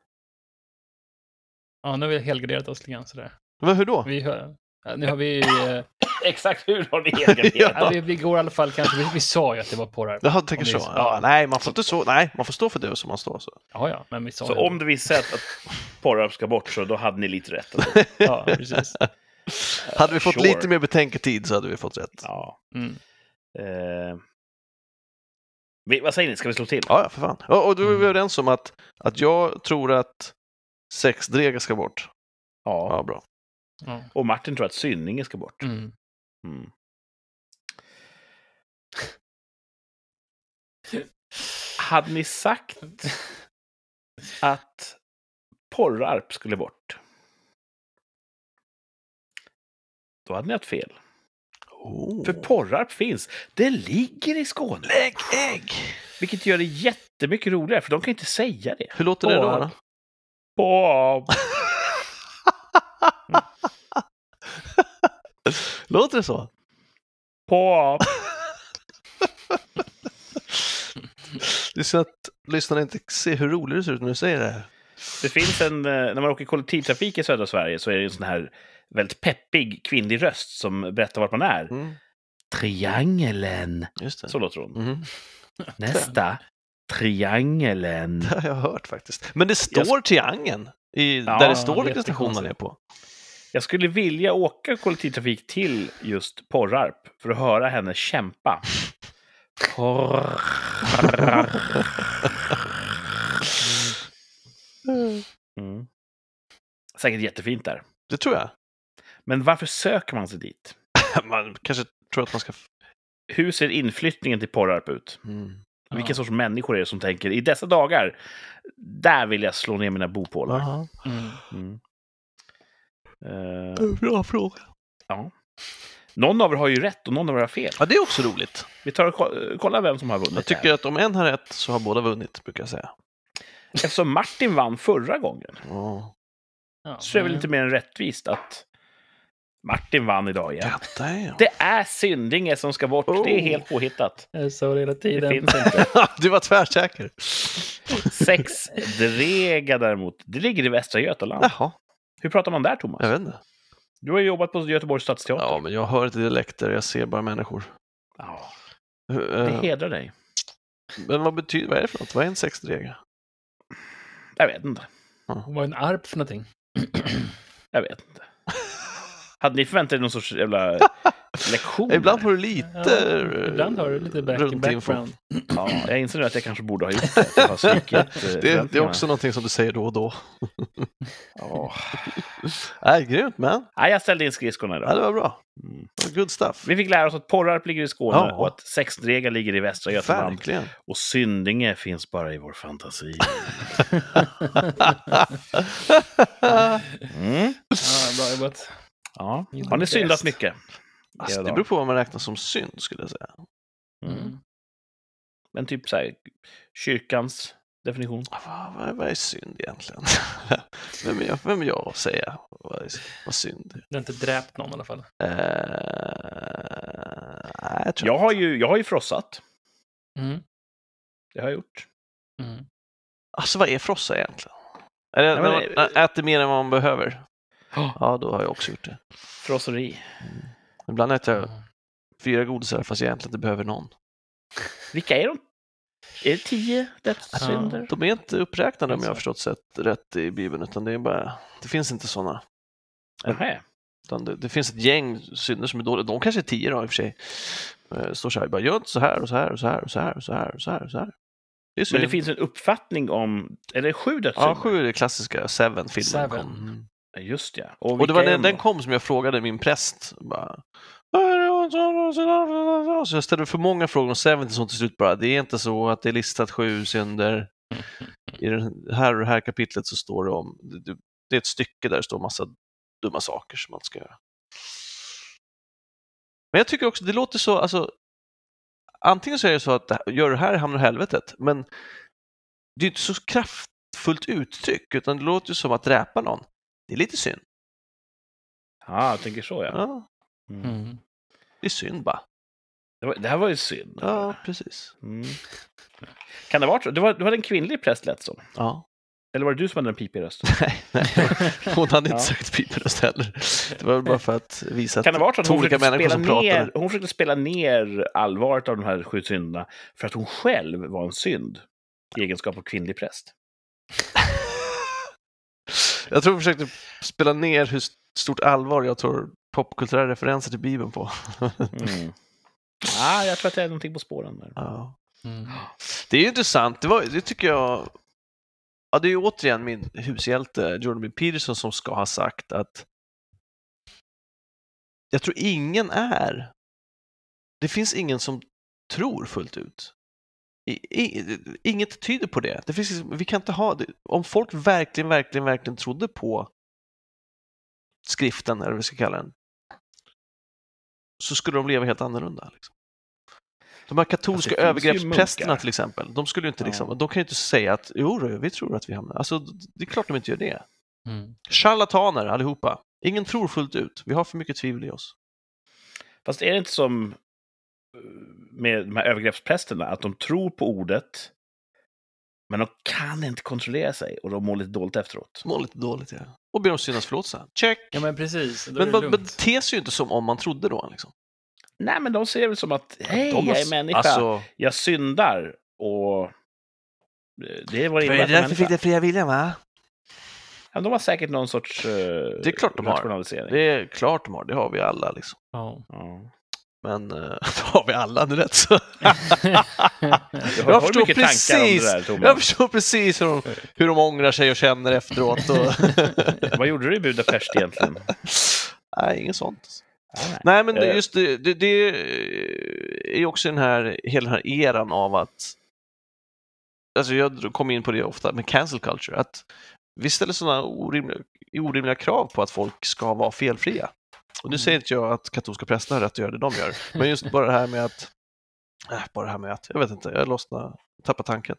Ja, nu har vi helgarderat oss lite grann sådär. Men hur då? Vi hör, ja, nu har vi... eh, Exakt hur har ni helgarderat? ja, vi, vi går i alla fall kanske... Vi, vi sa ju att det var porrarp. Jaha, du tänker så? så. Ja, nej, man får inte så. Nej, man får stå för det som man står. Så. Ja, ja, men vi sa Så om det sig att, Porrarp ska bort så då hade ni lite rätt. ändå. Ja, precis. Hade vi fått Sure. lite mer betänketid så hade vi fått rätt. Ja. Mm. Eh. Vi, vad säger ni, ska vi slå till? Ja, ja, för fan. Och, och då är vi Mm. överens om att, att jag tror att sexdrega ska bort. Ja. Ja, bra. Ja. Och Martin tror att Synninge ska bort. Mm. Mm. Hade ni sagt att Porrarp skulle bort? Då hade ni haft fel. Oh. För Porrarp finns. Det ligger i Skåne. Lägg ägg! Vilket gör det jättemycket roligare, för de kan inte säga det. Hur låter det då? Då? Porrarp. Låter det så? Porrarp. Det är så att lyssnarna inte ser hur roligt det ser ut när du säger det här. Det finns en, eh, när man åker kollektivtrafik i södra Sverige så är det en sån här väldigt peppig kvinnlig röst som berättar vart man är. Mm, det. Så låter hon. Mhm. Nästa. Triangelen. Det har jag hört faktiskt. Men det står triangeln i, Ja, där det står vilken station man är på. Jag skulle vilja åka kollektivtrafik till just Porrarp för att höra henne kämpa. Porrarp. Mm. Säkert jättefint där. Det tror jag. Men varför söker man sig dit? Man kanske tror att man ska... Hur ser inflyttningen till Porrarp ut? Mm. Vilka Ja. sorts människor är det som tänker i dessa dagar, där vill jag slå ner mina bopålar? Aha. Mm. Mm. Eh, Bra fråga. någon av er har ju rätt och någon av er har fel. Ja, det är också roligt. Vi tar och ko- kollar vem som har vunnit Jag tycker här. att om en har rätt så har båda vunnit, brukar jag säga. Eftersom Martin vann förra gången Ja. Ja, så är det väl men- lite mer än rättvist att Martin vann idag igen. Är Det är Syndinge som ska bort. Det är Oh. helt påhittat. Jag sa det hela Det tiden. finns inte. Du var tvärsäker. Sex Drega däremot, det ligger i Västra Götaland. Jaha, Hur pratar man där, Thomas? jag vet inte. Du har ju jobbat på Göteborgs stadsteater. Ja, men jag hör inte dialekter, jag ser bara människor. Ja, Eh, det hedrar dig. Men vad betyder, vad är det för något? Vad är en sexdrega? Jag vet inte. Vad är en arp för någonting? Jag vet inte. Hade ni förväntat er någon sorts jävla Lektioner? Ibland får du lite Ja, ibland har du lite back, runt background. Ja, jag inser nu att jag kanske borde ha gjort det. att Jag har svikit eh, Det, det är också någonting som du säger då och då. Ja. Nej, grymt man. Nej, jag ställde in skridskorna Ja, idag. det var bra. Mm. Good stuff. Vi fick lära oss att Porrarp ligger i Skåne Ja. och att Sexdrega ligger i Västra Götaland. Verkligen. Och Syndinge finns bara i vår fantasi. Mm. Ja, bra jobbat. Ja. Har ni syndat mycket? Alltså, det beror på vad man räknar som synd, skulle jag säga. Mm. Men typ så här, kyrkans definition. Ah, Vad, vad, vad är synd egentligen? vem, är jag, vem är jag att säga vad, är, vad synd är? Du har inte dräpt någon i alla fall. Eh, nej, jag Jag har ju, jag har ju frossat. Mm. Det har jag gjort. Mm. Alltså vad är frossa egentligen? Är det men- när man äter mer än vad man behöver? Ja. Då har jag också gjort det. Frosseri. Ibland äter jag Mm. fyra godisar fast jag egentligen inte behöver någon. Vilka är de? Är det tio dödssynder? De är inte uppräknade om jag har Alltså. förstått sett rätt i Bibeln, utan det är bara, det finns inte sådana. Det, det finns ett gäng synder som är dåliga. De kanske är tio då i och för sig. Eh, Det står så här, bara gör inte så här och så här och så här och så här och så här och så här. Och så här. Det. Men det finns en uppfattning om, är det sju dödssynder? Ja, sju är det klassiska, Seven-filmen Seven. kom. Just ja. Och det vilka var är när de den kom som jag frågade min präst. Bara, så jag ställde för många frågor om Seven till sånt till slut bara, det är inte så att det är listat sju synder. I det här och det här kapitlet så står det om, det, det är ett stycke där det står massa dumma saker som man ska göra. Men jag tycker också, det låter så, alltså, antingen så är det så att det gör du det här hamnar du i helvetet, men det är inte så kraftfullt uttryck, utan det låter ju som att dräpa någon. Det är lite synd. Ja, jag tänker så ja. Ja, Mm. Mm. det är synd bara. Det, var, det här var ju synd. Ja, precis. Mm. Kan det vara så? Du, var, du hade en kvinnlig präst lät som. Ja. Eller var det du som hade en pipig röst? Nej, nej. Hon hade inte Ja. sagt piperöst heller. Det var bara för att visa att Kan det vara så att två olika människor som ner, pratade. hon försökte spela ner allvaret av de här sju synderna för att hon själv var en synd i egenskap av kvinnlig präst? Jag tror hon försökte spela ner hur stort allvar jag tror popkulturella referenser till Bibeln på. Mm. ah, jag tror att det är någonting på spåren där. Ja. Mm. Det är ju intressant, det, var, det tycker jag Ja, det är ju återigen min hushjälte Jordan B. Peterson som ska ha sagt att jag tror ingen är, det finns ingen som tror fullt ut. I, i, inget tyder på det. det finns, liksom- vi kan inte ha det. Om folk verkligen, verkligen, verkligen trodde på skriften, eller vad vi ska kalla den, så skulle de leva helt annorlunda. Liksom. De här katolska Alltså, övergreppsprästerna till exempel, de skulle inte liksom, Ja. de kan ju inte säga att jo, vi tror att vi hamnar... Alltså, det är klart de inte gör det. Mm. Charlataner allihopa. Ingen tror fullt ut. Vi har för mycket tvivel i oss. Fast är det inte som med de här övergreppsprästerna, att de tror på ordet, men de kan inte kontrollera sig och de mår lite dåligt efteråt? Mår lite dåligt, ja. Och ber om syndagsförlåtelse. Check! Ja, men precis. Men det man man lugnt. ter sig ju inte som om man trodde då. Liksom. Nej, men de ser det väl som att hej, har- jag är människa, Alltså, jag syndar och eh, det är vad det det innebär är därför fick människa. den fria viljan, va? Ja, de har säkert någon sorts uh, Det är klart de har. Det är klart de har, det har vi alla. Liksom. Ja. Ja. Men uh, det har vi alla, nu rätt så. Jag förstår precis. där? Jag förstår precis hur de, hur de ångrar sig och känner efteråt. Och... Vad gjorde du i Budapest egentligen? Nej, inget sånt. Nej. Nej, men det- Eh. just det, det, det är också den här, hela den här eran av att Alltså jag kom in på det ofta med cancel culture, att vi ställer sådana orimliga, orimliga krav på att folk ska vara felfria. Och nu säger inte jag att katolska präster har rätt att göra det de gör, men just bara det här med att, äh, bara det här med att, jag vet inte, jag lossnar, tappar tanken.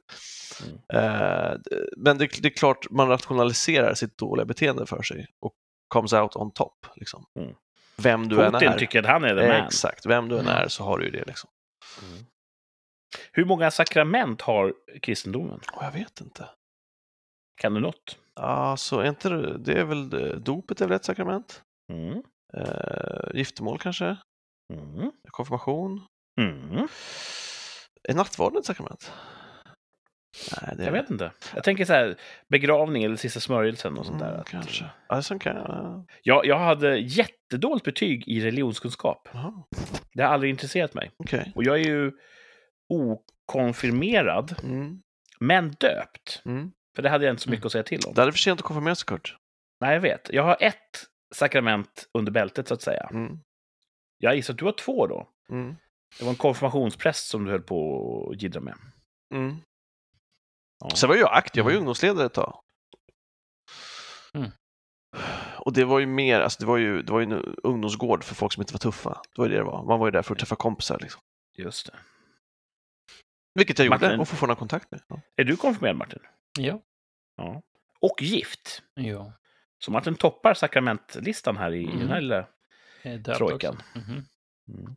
Mm. Eh, men det, det är klart, man rationaliserar sitt dåliga beteende för sig och comes out on top. Liksom. Mm. Vem du än Putin är. tycker att han är the man. Exakt, vem du än Mm. är så har du ju det. Liksom. Mm. Hur många sakrament har kristendomen? Och jag vet inte. Kan du något? Ja, så är inte det, det är väl eh, dopet är väl ett sakrament? Mm. Eh, giftermål kanske? Mm. Konfirmation? Mm. Är nattvarden ett sakrament? Nej, det Jag vet inte. Jag tänker så här, begravning eller sista smörjelsen och sånt där. Mm, kanske. Ja, så kan jag... jag, jag hade jättedåligt betyg i religionskunskap. Jaha, Det har aldrig intresserat mig. okej. Och jag är ju okonfirmerad, Mm, men döpt. mm. För det hade jag inte så mycket Mm. att säga till om. Det är för sent att konfirmera sig, Kurt. Nej, jag vet. Jag har ett sakrament under bältet, så att säga. Mm, Jag gissar att du har två då. mm, Det var en konfirmationspräst som du höll på att jiddra med. mm. Ja. Sen var jag aktiv, jag var ju Mm. ungdomsledare ett tag. Mm. Och det var ju mer, alltså det var ju, det var ju en ungdomsgård för folk som inte var tuffa. Det var ju det det var. Man var ju där för att träffa kompisar liksom. Just det. Vilket jag gjorde Martin. och fortfarande har kontakt med. Ja. Är du konfirmerad, Martin? Ja. Ja. Och gift. Ja. Så Martin toppar sakramentlistan här i, i den här Mm. lilla... Döpt Trojkan. Mhm. Mm.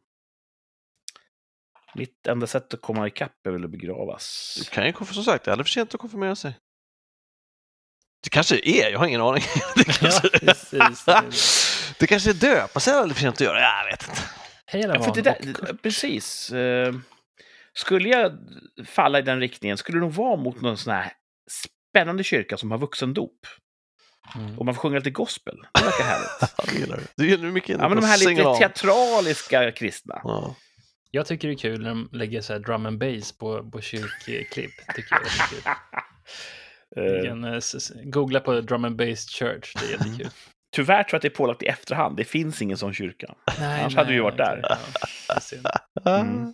Mitt enda sätt att komma ikapp är väl att begravas. Du kan ju, som sagt, det är aldrig för sent att konfirmera sig. Det kanske är, jag har ingen aning. Det Ja, kanske, precis. det kanske är döpa sig är aldrig för sent att göra, jag vet inte. Hej alla Ja, för det där, precis. Eh, Skulle jag falla i den riktningen skulle det nog vara mot någon sån här spännande kyrka som har vuxendop. Mm. Och man får sjunga lite gospel. Det verkar härligt. Det gillar du. Mycket inne Ja, men de här lite teatraliska kristna. Ja. Jag tycker det är kul när de lägger så här drum and bass på, på kyrkklipp. Tycker jag är kul. Du Eh, kan eh, googla på drum and bass church, det är jättekul. Tyvärr tror jag att det är pålagt i efterhand. Det finns ingen sån kyrka. Nej, Annars hade vi ju varit okej, där. ja, det. Mm.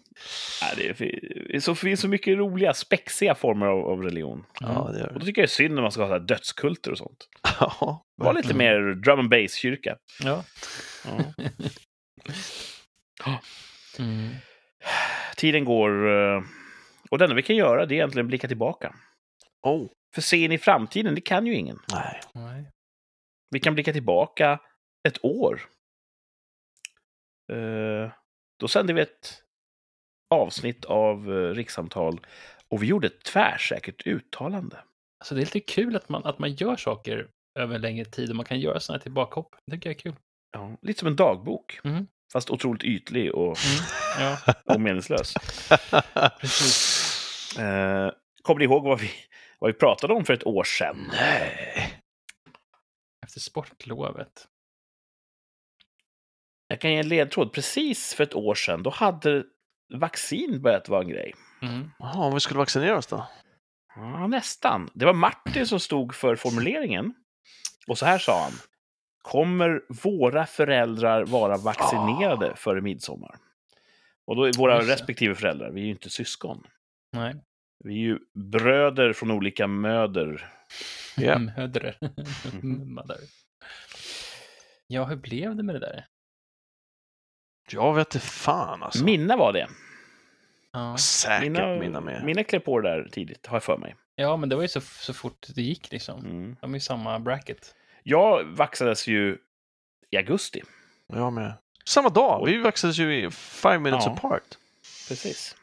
Nej, det, är, det så- finns så mycket roliga, spexiga former av, av religion. Ja, det gör Och då det. tycker jag det är synd när man ska ha så här dödskulter och sånt. Ja, Var lite Mm. mer drum and bass-kyrka. Ja. Ja. Mm. Tiden går eh, och det enda vi kan göra det är egentligen blicka tillbaka. Oh, För se in i framtiden, det kan ju ingen. nej. Nej. Vi kan blicka tillbaka ett år. Eh, Då sände vi ett avsnitt av eh, rikssamtal och vi gjorde ett tvärsäkert uttalande. Alltså det är lite kul att man, att man gör saker över en längre tid och man kan göra sådana här tillbakahopp. Det tycker jag är kul. Ja, lite som en dagbok, Mm. fast otroligt ytlig och, Ja, och meningslös. precis. Eh, kommer ni ihåg vad vi, vad vi pratade om för ett år sedan? Nej. Efter sportlovet. Jag kan ge en ledtråd. Precis för ett år sedan, då hade vaccin börjat vara en grej. Mm. Jaha, om vi skulle vaccinera oss då? Ja, nästan. Det var Martin som stod för formuleringen. Och så här sa han. Kommer våra föräldrar vara vaccinerade före midsommar? Och då är våra respektive föräldrar, vi är ju inte syskon. Nej. Vi är ju bröder från olika möder. Mödrar. Mhm. Mother. Ja, hur blev det med det där? Jag vet inte fan alltså. Mina var det. Ja. Säkert mina, Mina, med. mina klev på det där tidigt, har jag för mig. ja, men det var ju så, så fort det gick liksom. Mm. De är ju samma bracket. Jag vaxades ju i augusti. Jag med. Samma dag, vi vaccinades ju i five minutes Ja. apart. Precis.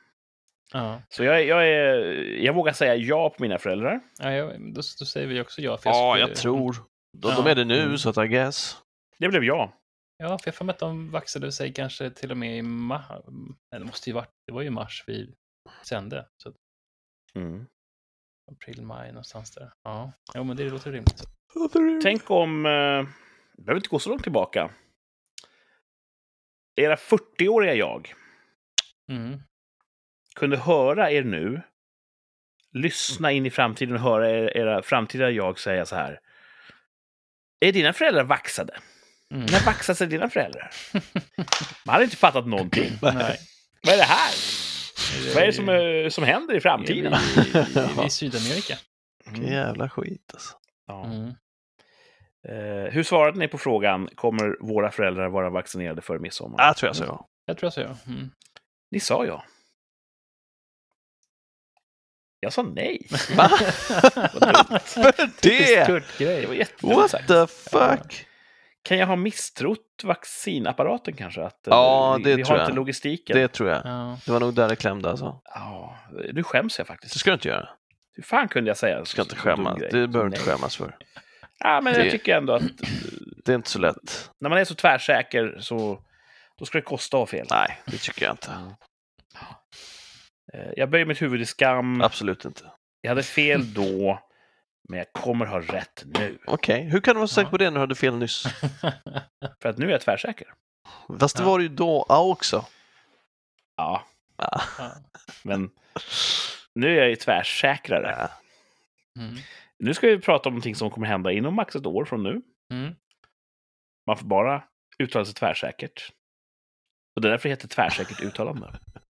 Ja, Så jag, jag, är, jag vågar säga ja på mina föräldrar. ja jag, då, då säger vi också ja. För Ja, skulle- jag tror. De, Ja. de är det nu, Mm. så att I guess. Det blev jag. Ja, för jag för mig att de vaxade sig kanske till och med i mars. Nej, det måste ju varit, det var ju mars vi sände. Så Mm. april, maj någonstans där. Ja, jo, men det låter rimligt. Tänk om... Eh, det behöver inte gå så långt tillbaka. Era 40-åriga jag Mm. Kunde höra er nu, lyssna in i framtiden och höra er, era framtida jag säga så här. Är dina föräldrar vaxade? Mm. När vaxade sig dina föräldrar? Man hade inte fattat någonting. Nej. Vad är det här? Vad är det som, som händer i framtiden? Vi är i Sydamerika. Vilken jävla skit alltså. Ja. Mm. Eh, hur svarade ni på frågan, kommer våra föräldrar vara vaccinerade före midsommar? Jag tror jag sa ja. Jag tror jag så, ja. Mm. Ni sa ja. Jag sa nej. Va? Varför det? Det var jättedumt What sagt. the fuck? Kan jag ha misstrott vaccinapparaten kanske? Att, eh, Ja, vi, det vi tror har jag. inte logistiken. Det tror jag. Ja. Det var nog där det klämde alltså. Ja, nu skäms jag faktiskt. Det ska du inte göra. Hur fan kunde jag säga Du ska inte skämmas. Det behöver du inte skämmas för. Ja, men Det- jag tycker ändå att eh, Det är inte så lätt. när man är så tvärsäker så då ska det kosta att ha fel. Nej, det tycker jag inte. Eh, Jag böjer mitt huvud i skam. Absolut inte. Jag hade fel då, men jag kommer ha rätt nu. Okej, hur kan du vara säker Ja. på det när du hade fel nyss? För att nu är jag tvärsäker. Fast det Ja. var det ju då också. Ja, Ja. men nu är jag ju tvärsäkrare. Mm. Nu ska vi prata om någonting som kommer hända inom max ett år från nu. Mm. Man får bara uttala sig tvärsäkert. Och det är därför det heter tvärsäkert uttalande.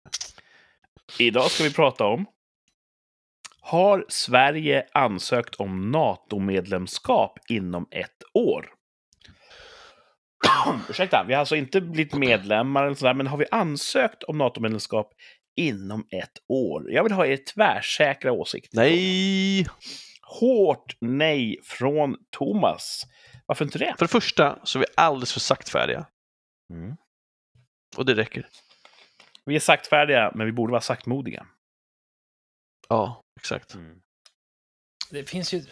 Idag ska vi prata om Har Sverige ansökt om NATO-medlemskap inom ett år? Ursäkta, vi har alltså inte blivit medlemmar eller sådär, men har vi ansökt om NATO-medlemskap inom ett år? Jag vill ha er tvärsäkra åsikt. Nej! Hårt nej från Thomas. Varför inte det? För det första så är vi alldeles för saktfärdiga. Mm. Och det räcker. Vi är saktfärdiga, men vi borde vara saktmodiga. Ja, exakt. Det finns ju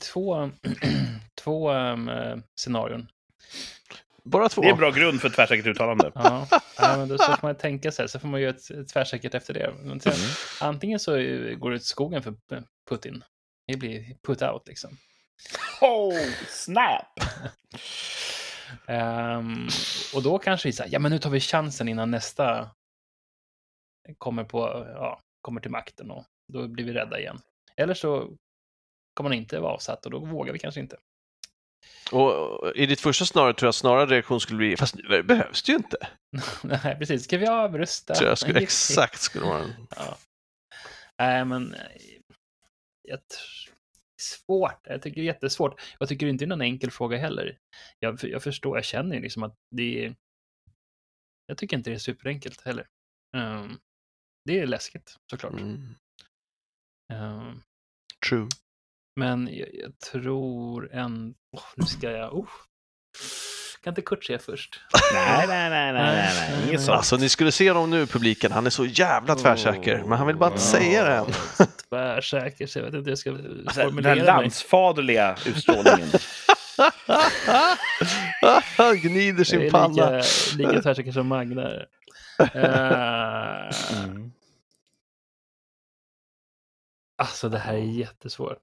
två, två um, scenarion. Bara två. Det är en bra grund för ett tvärsäkert uttalande. Ja, ja men då så får man tänka sig, så får man göra ett, ett tvärsäkert efter det. Men sen, Mm. Antingen så eh, går det åt skogen för Putin. Det blir put out liksom. Oh, snap! Ehm, och då kanske vi säger, ja men nu tar vi chansen innan nästa kommer, på, ja, kommer till makten och då blir vi rädda igen. Eller så kommer han inte vara avsatt och då vågar vi kanske inte. Och i ditt första scenario tror jag snarare reaktion skulle bli, fast nu behövs det ju inte. Nej, precis. Ska vi avrösta? Tror jag skulle, exakt skulle vara en... Ja. Nej, men jag svårt. Jag tycker det är jättesvårt. Jag tycker inte det är någon enkel fråga heller. Jag, jag förstår, jag känner ju liksom att det är... Jag tycker inte det är superenkelt heller. Ehm, det är läskigt såklart. Mm. Ehm, True. men jag, jag tror en... Oh, nu ska jag... Oh. Kan inte Kurt säga först? Nej, nej, nej, nej, nej, nej. inget sånt. Alltså ni skulle se honom nu publiken, han är så jävla tvärsäker, men han vill bara inte säga det än. Tvärsäker, så jag vet inte hur jag ska Den formulera mig. landsfaderliga utstrålningen. Han gnider sin panna. lika, lika tvärsäker som Magna. Uh, Mm. Alltså det här är jättesvårt.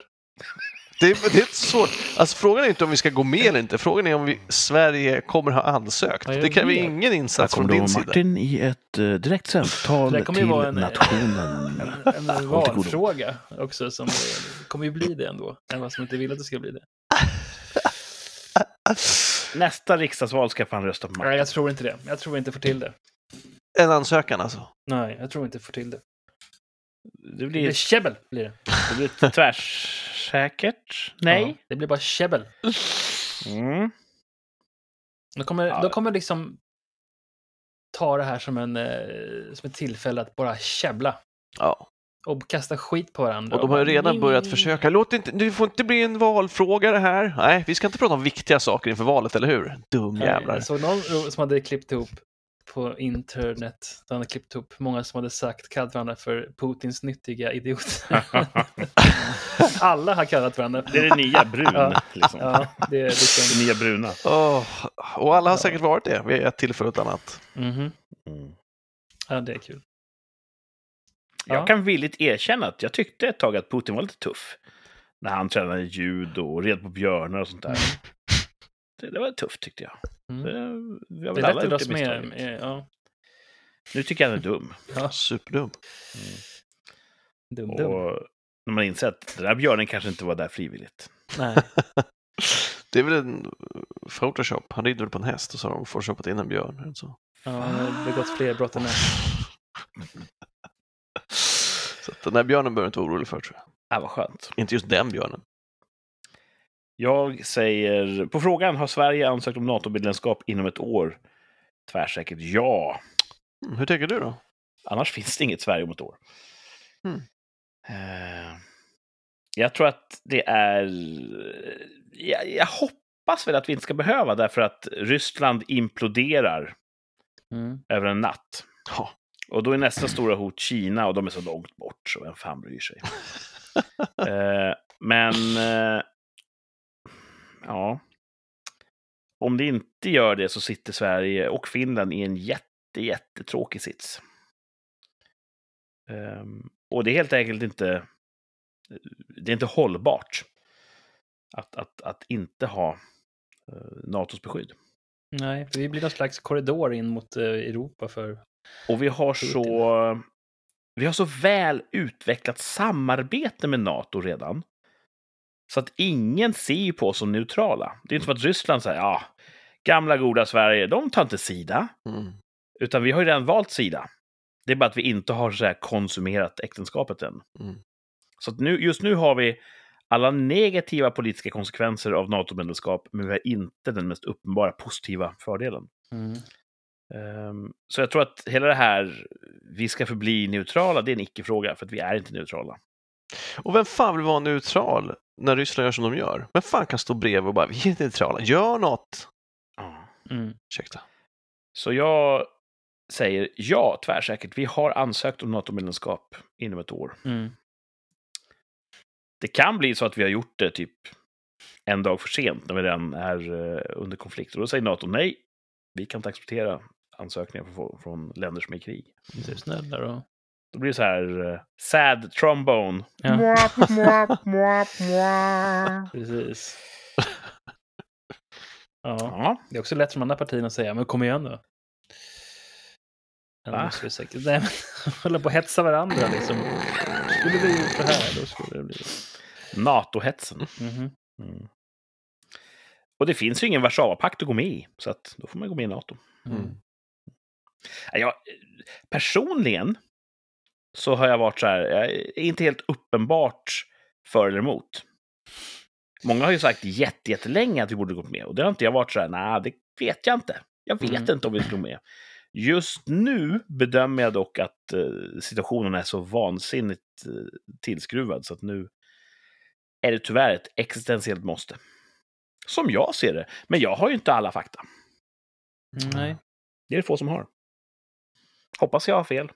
Det är, det är inte svårt. Alltså, frågan är inte om vi ska gå med eller inte, frågan är om vi, Sverige kommer ha ansökt. Ja, det kräver vet. ingen insats från din sida. Martin i ett uh, direktsänt tal Det till vara en- nationen. En, en valfråga också som det kommer ju bli det ändå. Även vad som inte vill att det ska bli det. Nästa riksdagsval ska fan rösta på Nej, Martin. jag tror inte det. Jag tror inte får till det. En ansökan alltså. Nej, jag tror inte får till det. Det Det blir käbbel, blir det. det blir tvärsäkert. Nej. det blir bara käbbel. Mm. De kommer, Ja. de kommer liksom ta det här som, en, eh, som ett tillfälle att bara käbbla. Ja. Och kasta skit på varandra. Och de har ju redan "Nej, börjat försöka. Låt inte, det får inte bli en valfråga det här. Nej, vi ska inte prata om viktiga saker inför valet, eller hur? Dum jävlar. Jag såg någon som hade klippt ihop på internet. De hade klippt ihop många som hade sagt, kallat varandra för Putins nyttiga idioter. Alla har kallat varandra. Det är det nya brun. Ja. Liksom. Ja, det är liksom... Det nya bruna. Åh, och alla har säkert varit det vid ett tillfälle och annat. Mhm. Mm. Ja, det är kul. Jag Ja. kan villigt erkänna att jag tyckte ett tag att Putin var lite tuff. När han tränade judo och red på björnar och sånt där. Det, det var tufft tyckte jag. Mm. Det, vi har Det väl är alla gjort det med. med ja. Nu tycker jag han är dum. ja, Superdum. dum, dum. Och när man inser att den där björnen kanske inte var där frivilligt. Nej. Det är väl en Photoshop. Han rider på en häst och så har de photoshopat in en björn. eller Så. Ja, han har begått fler brott än det. så den där björnen behöver du inte vara orolig för tror jag. Ah, vad skönt. Inte just den björnen. Jag säger på frågan har Sverige ansökt om NATO-medlemskap inom ett år? Tvärsäkert ja. Mm, hur tänker du då? Annars finns det inget Sverige om ett år. Mm. Jag tror att det är... Jag, jag hoppas väl att vi inte ska behöva därför att Ryssland imploderar Mm. över en natt. Ja. Och då är nästa stora hot Kina och de är så långt bort så vem fan bryr sig? eh, men... Eh, ja. Om det inte gör det så sitter Sverige och Finland i en jätte, jättetråkig sits. Ehm, och det är helt enkelt inte det är inte hållbart att, att, att inte ha eh, NATOs beskydd. Nej, för vi blir någon slags korridor in mot eh, Europa för... Och vi har så... Vi har så väl utvecklat samarbete med NATO redan. Så att ingen ser på oss som neutrala. Det är inte som att Ryssland säger ja, gamla goda Sverige, de tar inte sida. Mm. Utan vi har ju redan valt sida. Det är bara att vi inte har så här konsumerat äktenskapet än. Mm. Så att nu, just nu har vi alla negativa politiska konsekvenser av NATO-medlemskap, men vi har inte den mest uppenbara positiva fördelen. Mm. Ehm, så jag tror att hela det här, vi ska förbli neutrala, det är en icke-fråga, för att vi är inte neutrala. Och vem fan vill vara neutral när Ryssland gör som de gör? Vem fan kan stå bredvid och bara, vi är inte neutrala, gör något! Mm. Ursäkta. Så jag säger ja, tvärsäkert. Vi har ansökt om NATO-medlemskap inom ett år. Mm. Det kan bli så att vi har gjort det typ en dag för sent när vi redan är eh, under konflikt. Och då säger NATO nej, vi kan inte acceptera ansökningar från, från länder som är i krig. Du är snälla då. Då blir det så här eh, sad trombone. Ja, precis. Ja, Ja, det är också lätt för de andra partierna att säga, men kom igen då. Ja, Va? måste vi säkert. Nej, men, hålla på och hetsa varandra liksom. Skulle vi gjort det här, då skulle det bli... NATO-hetsen. Mhm. Mm. Och det finns ju ingen Warszawapakt att gå med i, så att då får man gå med i NATO. Mm. Mm. Ja, Jag, personligen så har jag varit så här, jag är inte helt uppenbart för eller emot. Många har ju sagt jätte- jättelänge att vi borde gå med och det har inte jag varit så här, nej, det vet jag inte. Jag vet Mm. inte om vi gå med. Just nu bedömer jag dock att eh, situationen är så vansinnigt eh, tillskruvad så att nu är det tyvärr ett existentiellt måste. Som jag ser det. Men jag har ju inte alla fakta. Nej. Det är det få som har. Hoppas jag har fel.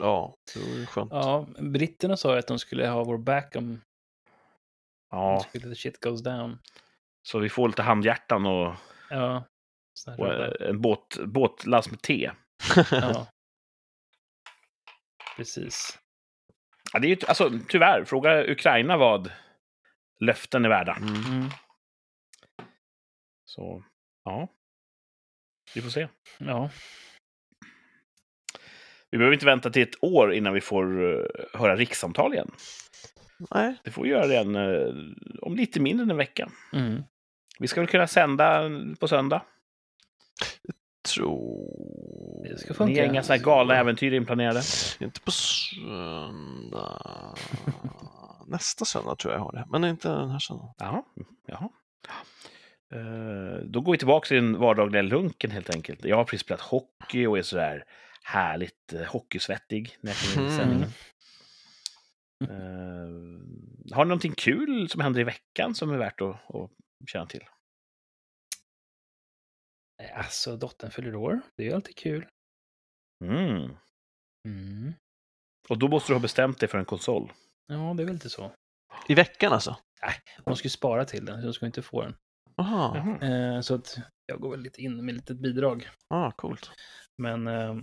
Ja, det vore skönt. Ja, britterna sa ju att de skulle ha vår back om, Ja, skulle the shit goes down. så vi får lite handhjärtan och, Ja. Och eh, en båt, båtlast med te. ja. Precis. Ja, det är ju, alltså, tyvärr, fråga Ukraina vad löften är värda. Mm. Mm. Så, ja. Vi får se. Ja. Vi behöver inte vänta till ett år innan vi får eh, höra rikssamtal igen. Nej, Det får vi göra igen eh, om lite mindre än en vecka. Mm. Vi ska väl kunna sända på söndag. tror... Det ska Ni funka. har inga sådana här galna äventyr inplanerade? Inte på söndag. Nästa söndag tror jag jag har det, men inte den här söndagen. Jaha. Jaha. Eh, Då går vi tillbaka till den vardagliga lunken helt enkelt. Jag har precis spelat hockey och är sådär härligt eh, hockeysvettig när jag kommer in i Mm. sändningen. Eh, har ni någonting kul som händer i veckan som är värt att, att känna till? Alltså, dottern fyller år. Det är ju alltid kul. Mm. Mm. Och då måste du ha bestämt dig för en konsol. Ja, det är väl inte så. I veckan alltså? Hon ska ju spara till den, så hon ska inte få den. Aha. Eh, så att jag går väl lite in med lite bidrag. ah, coolt. Men... Eh,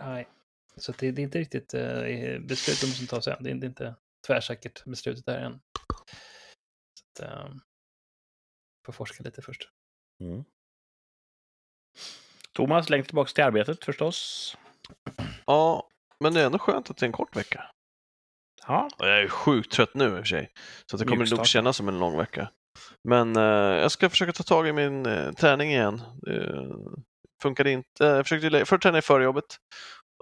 nej. Så det, det är inte riktigt eh, beslut de måste ta sen. Det är inte, inte tvärsäkert beslutet där än. Så att, eh, får forska lite först. Mm. Thomas, längtar tillbaka till arbetet förstås. Ja, men det är ändå skönt att det är en kort vecka. Ja, Och Jag är sjukt trött nu i och för sig, så det kommer nog kännas som en lång vecka. Men eh, jag ska försöka ta tag i min eh, träning igen. Det funkade inte. Jag försökte först träna före jobbet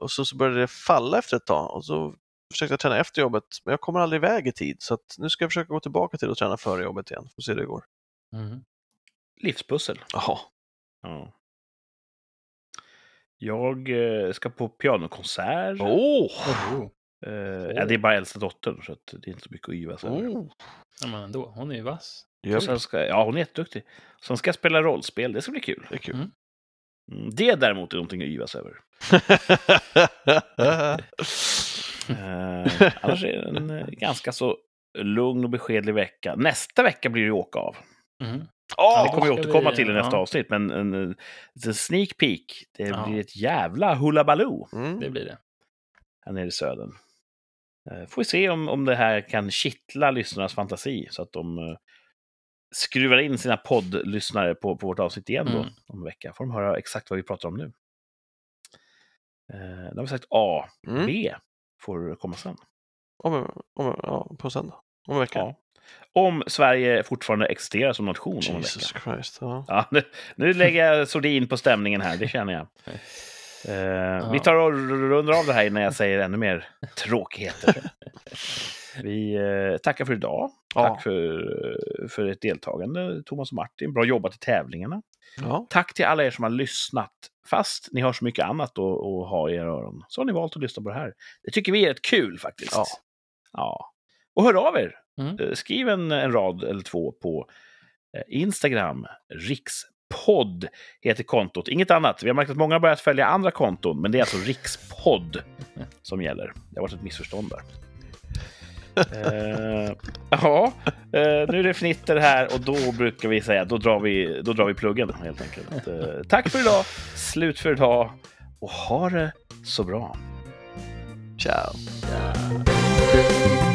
och så, så började det falla efter ett tag och så försökte jag träna efter jobbet, men jag kommer aldrig iväg i tid så att nu ska jag försöka gå tillbaka till att träna före jobbet igen. Får se hur det går. Mm. livspussel. Jaha, Ja. Jag eh, ska på pianokonsert. åh! Oh. Eh, ja, det är bara äldsta dottern, så att det är inte så mycket att yvas över. Oh. Ja, men ändå, hon är ju vass. Japp, Sen ska, ja, hon är jätteduktig. Sen ska jag spela rollspel, det ska bli kul. det är kul. Mm. Mm, det däremot är någonting att yvas över. Eh, annars är det en eh, ganska så lugn och beskedlig vecka. Nästa vecka blir det åka av. Mm. Åh! det kommer vi återkomma vi- till i nästa ja. avsnitt, men en, en, en sneak peek. Det Ja. blir ett jävla hullabaloo Mm. Det blir det. här nere i södern. Eh, får vi se om, om det här kan kittla lyssnarnas fantasi så att de eh, skruvar in sina poddlyssnare på, på vårt avsnitt igen då, Mm. om en vecka. får de höra exakt vad vi pratar om nu. Eh, då har vi sagt A. Mm. B får komma sen. Om, om, ja, på söndag. Om en vecka. Ja. Om Sverige fortfarande existerar som nation om en vecka. Jesus Christ. Ja. Ja, nu, nu lägger jag sordin på stämningen här, det känner jag. Eh, Vi tar och rundar av det här innan jag säger ännu mer tråkigheter. Vi eh, tackar för idag. Ja. Tack för, för ert deltagande, Thomas och Martin. Bra jobbat i tävlingarna. Ja. Tack till alla er som har lyssnat. Fast ni har så mycket annat att, att ha i era öron, så har ni valt att lyssna på det här. Det tycker vi är rätt kul faktiskt. Ja. Ja. Och hör av er. Mm. Eh, Skriv en, en rad eller två på eh, Instagram. Rikspodd heter kontot. Inget annat. Vi har märkt att många har börjat följa andra konton, men det är alltså Rikspodd som gäller. Det har varit ett missförstånd där. Eh, ja, eh, nu är det fnitter här och då brukar vi säga då drar vi, då drar vi pluggen helt enkelt. Eh, tack för idag, slut för idag och ha det så bra. Ciao. Ja.